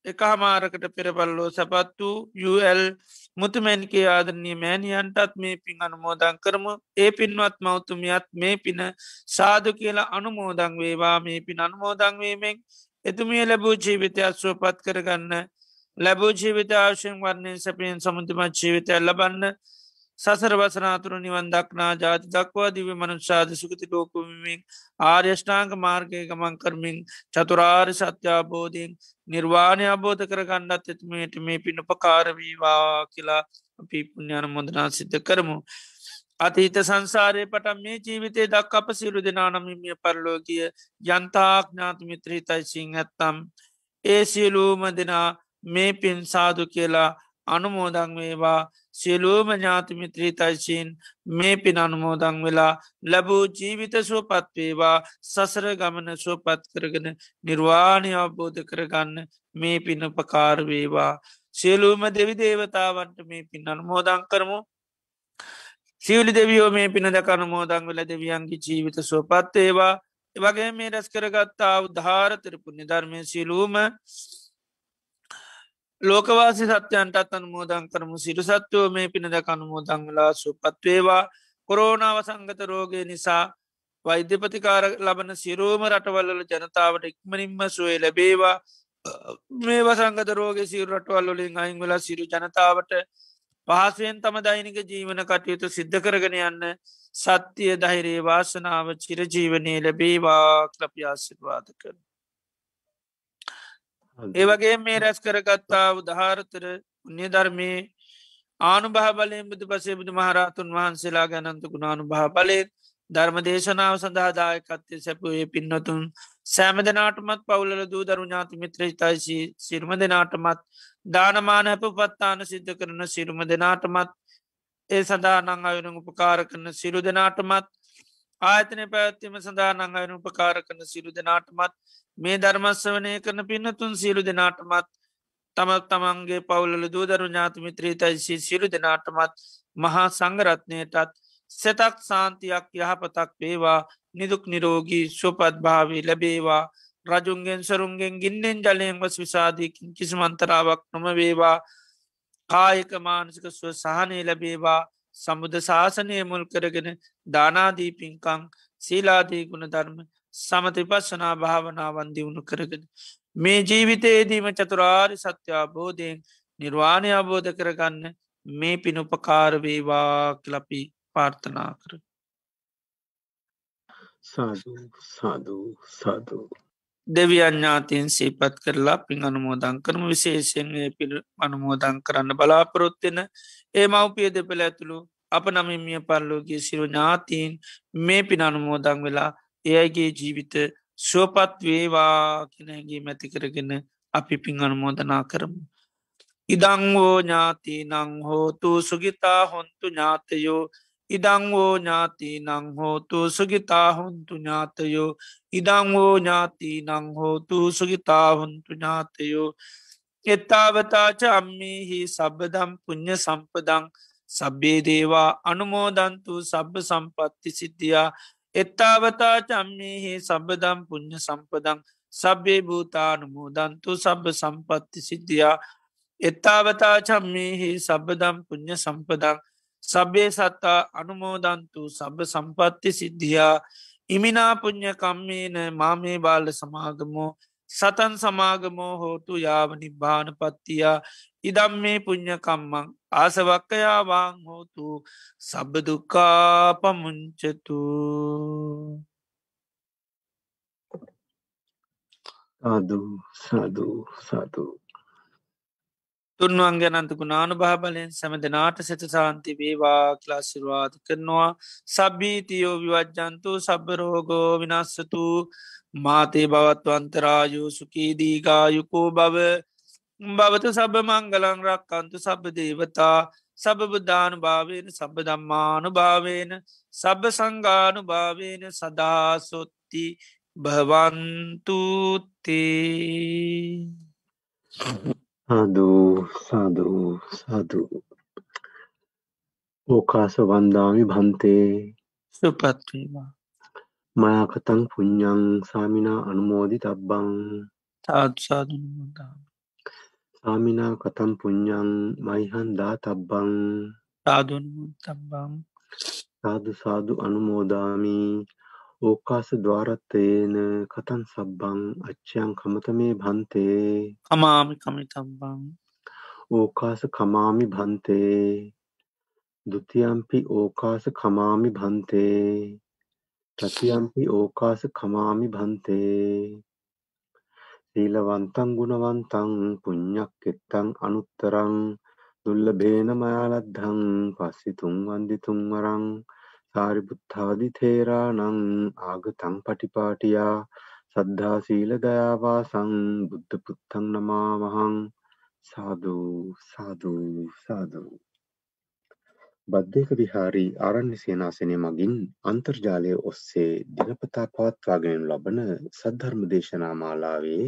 එක හමාරකට පෙරපල්ලෝ සපත් වූ UL මුතුමැනිකේ ආදරණය මෑණියන්ටත් මේ පින් අනුමෝදං කරමු. ඒ පින්වත් මෞතුමියත් මේ පින සාදු කියලා අනුමෝදං වේවා. මේ පින් අනුමෝදං වීමෙන් එතුමිය ලැබූ ජීවිතයක් සුවපත් කරගන්න ලැබූ ජීවිත ආශයෙන් වර්ණය සැපයෙන් සමුතිමත් ජීවිතය ලබන්න සසර වසනාතුර නිවන් දක්නා ජාති දක්වා දිව මනුෂාද සුකති ලෝකුමින් ආර්යෂ්ඨාංක මාර්ගය ගමන් කරමින් චතුරාර් සත්‍යාබෝධයෙන් නිර්වාණය අබෝධ කරගන්නත් එතුමට මේ පිණ උපකාරවීවා කියලා අපි පුුණ්ඥාන මොදනා සිද්ධ කරමු. අතීත සංසාරය පට මේ ජීවිතය දක් අප සිරු දෙනානමිමිය පරලෝගිය යන්තාඥාතමිත්‍රීතයි සිං ඇත්තම් ඒ සියලූම දෙනා මේ පින් සාදු කියලා අනුමෝදං වේවා සියලූම ඥාතිමිත්‍රීතයිශීන් මේ පින් අනුමෝදං වෙලා ලැබූ ජීවිත සුවපත් වේවා. සසර ගමන සුවපත් කරගෙන නිර්වාණය අවබෝධ කරගන්න මේ පින උපකාර වේවා. සියලූම දෙවි දේවතාවන්ට මේ පින් අනුමෝදං කරමු. සිවලි දෙවියෝ මේ පින දකනු මෝදං වෙල දෙවියන්ගේ ජීවිත සුවපත් ඒවා එවගේ මේ රැස් කරගත්තා උද්ධාරතරපු නිධර්මය සිලූම ලෝකවාසි සත්‍යයන්ටත් අනුමෝදං කරමු. සිරු සත්වෝ මේ පිනද කනුමෝදං වෙලා සුපත්වේවා කොරෝනාව සංගත රෝගය නිසා වෛද්‍යපතිකාර ලබන සිරෝම රටවල්ල ජනතාවට ඉක්මනින්ම සුවේ ලැබේවා. මේ වසංගත රෝග සිරු රටවල්ලොලින් අයින් වෙලා සිරු ජනතාවට පහසුවෙන් තම දෛනික ජීවන කටයුතු සිද්ධ කරගෙන යන්න සත්‍යය දහිරේ වාසනාව චිරජීවනය ලැබේවා කලප්‍යාසිර්වාද කරන. ඒවගේ මේ රැස් කරගත්තා උදහාරතර උන්්‍යධර්මය ආනු භා බලයෙන් බුදු පසේ බුදු මහරහතුන් වහන්සේලා ගැනන්තු ගුණානු භා බලයෙන් ධර්ම දේශනාව සඳහාදායකත්තය සැපුයේ පින්නතුන් සෑම දෙනාටමත් පවුලල දූ දරු ඥාති මිත්‍රහිතයිසි සිරුම දෙනාටමත් දානමාන හැප පත්තාන සිද්ධ කරන සිරුම දෙනාටමත් ඒ සඳහා නං අයනු උපකාර කරන සිරු දෙනාටමත් ආයතනය පැත්තිම සඳහා නං අයනු උපකාර කරන සිරු දෙනාටමත් මේ ධර්මස්ස වනය කරන පින්නතුන් සියලු දෙනාටමත් තමත් තමන්ගේ පවුලල දූදරු ඥාතිමිත්‍රීතයිසි සිරු දෙනාටමත් මහා සංගරත්නයටත් සෙතක් සාන්තියක් යහපතක් වේවා. නිදුක් නිරෝගී ශුපත් භාවී ලැබේවා. රජුන්ගෙන් සරුන්ගෙන් ගින්නෙන් ජලයෙන් වස් විසාධීකින් කිසිමන්තරාවක් නොම වේවා කායක මානසික ස්ව සහනය ලැබේවා. සමුද ශාසනය මුල් කරගෙන දානාදී පින්කං සීලාදී ගුණ ධර්ම සමති පස්සනා භාවනාවන් දියුණු කරගෙන. මේ ජීවිතයේදීම චතුරාරි සත්‍යාබෝධයෙන් නිර්වාණය අබෝධ කරගන්න මේ පිනුපකාරවේවා කලපි පාර්ථනා කර. සාධූ සාධූ සාධූ. දෙවියඥාතියෙන් සීපත් කරලා පින් අනුමෝදං කරම විශේෂයෙන් පිළ අනුමෝදං කරන්න බලාපොරොත්වෙන ඒ මව්පිය දෙපළ ඇතුළු අප නමිමිය පල්ලෝගේ සිරු ඥාතීන් මේ පින අනුමෝදං වෙලා එයගේ ජීවිත ශෝපත් වේවා කෙනැගේ මැති කරගෙන අපි පින් අනුමෝදනා කරමු. ඉදංවෝ ඥාති නං හෝතු සුගිතා හොන්තු ඥාතයෝ. ඉදංවෝ ඥාති නං හෝතු සුගිතා හොන්තු ඥාතයෝ. ඉදංවෝ ඥාති නං හෝතු සුගිතා හොන්තු ඥාතයෝ. එත්තාවතාච අම්මිහි සබදම් පුුණ්්‍ය සම්පදං සබ්බේ දේවා අනුමෝදන්තු සබ්බ සම්පත්ති සිද්ධියා. එත්තාවතා චම්මේහි සබදම් පුුණ්්‍ය සම්පදං සබ්බේ භූතානුමෝදන්තු සබ්බ සම්පත්ති සිද්ධියා. එත්තාවතා චම්මේහි සබදම් පුුණ්්‍ය සම්පදං සබ්බේ සත්තා අනුමෝදන්තු සබ සම්පත්ති සිද්ධියා. ඉමිනා පුං්ඥ කම්මේන මාමේ බාල සමාගමෝ සතන් සමාගමෝ හෝතු යාව නිබ්බාන පත්තියා. ඉදම් මේ පුං්ඥකම්මං ආසවක්කයාවාං හෝතු සබදුකා පමුංචතු. සාදු සාදු සාතු තුන්වන් ගැනන්තකු නානු භාබලයෙන් සැම දෙනාට සෙත සාන්ති වේවා ක්ලාසිරවාද කරනවා. සබ්බීතියෝ විවජ්ජන්තු සබරෝගෝ විනස්සතු මාතේ බවත්වන්තරායු සුකීදීගායුකෝ බව භවත සබ මංගලං රක්කන්තු සබ දේවතා. සබබුද්ධානු භාවයෙන් සබ දම්මානු භාවයෙන් සබ සංගානු භාවයෙන් සදාසොත්ති භවන්තුතේ සාදු සාදු සාදු. ඕකාස වන්දාමි භන්තේ. සුපත්වීවා මයාකතං පුඤ්ඤං සාමිනා අනුමෝදිතබ්බං සාදු සාදු නමෝදාමි සාමිනා කතං පුඤ්ඤං මයිහං දාතබ්බං සාදු නමෝතබ්බං සාදු සාදු අනුමෝදාමි. ඕකාස ద్వාරතේන කතං සබ්බං අච්ඡං කමතමේ භන්තේ. කමාමි කමිතබ්බං ඕකාස කමාමි භන්තේ. ဒ උතියම්පි ඕකාස කමාමි භන්තේ. තතියම්පි ඕකාස කමාමි භන්තේ සීලවන්තං ගුණවන්තං පුඤ්ඤක්කෙත්තං අනුත්තරං දුල්ලභේන මයාලද්ධං පස්සිතුං වන්දිතුං වරං සාරිපුත්තාදි තේරානං ආගතං පටිපාටියා සද්ධා සීල දයාවාසං බුද්ධ පුත්තං නමාවහං සාදු සාදු සාදු. බද්ධයක විහාරී ආරණ්‍ය සේනාසනය මගින් අන්තර්ජාලය ඔස්සේ දිනපතා පවත්වාගෙන ලබන සද්ධර්ම දේශනා මාලාවේ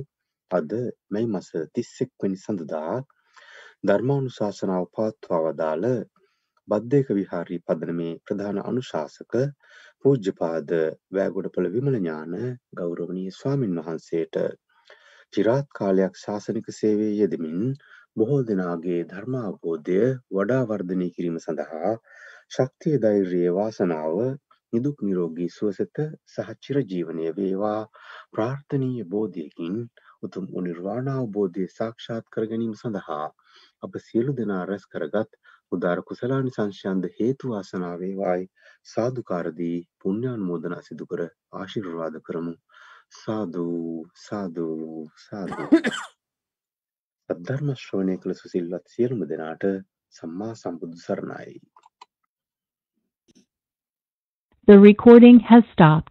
අද මැයි මස 31 වෙනි සඳුදා ධර්මානුශාසනාව පවත්වා වදාළ බද්ධයක විහාරී පදනමේ ප්‍රධාන අනුශාසක පූජ්‍යපාද වෑගොඩපළ විමල ඥාන ගෞරවනීය ස්වාමින් වහන්සේට චිරාත් කාලයක් ශාසනික සේවයේ යෙදමින් බොහෝ දෙනාගේ ධර්මාවබෝධය වඩා වර්ධනය කිරීම සඳහා ශක්තිය ධෛර්යය වාසනාව නිදුක් නිරෝගී සුවසත සහ චිරජීවනය වේවා. ප්‍රාර්ථනීය බෝධියකින් උතුම් නිර්වාණ අවබෝධය සාක්ෂාත් කර ගැනීම සඳහා අප සියලු දෙනා රැස් කරගත් උදාර කුසලානිසංශයන්ද හේතු වාසනා වේවායි. සාදුකාරදී පුණ්‍යානුමෝදනා සිදු කර ආශිර්වාද කරමු. සාදු සාදු සාදු. සද්ධර්ම ශ්‍රවණය කළ සුසිල්වත් සියලුම දෙනාට සම්මා සම්බුදු සරණයි The recording has stopped.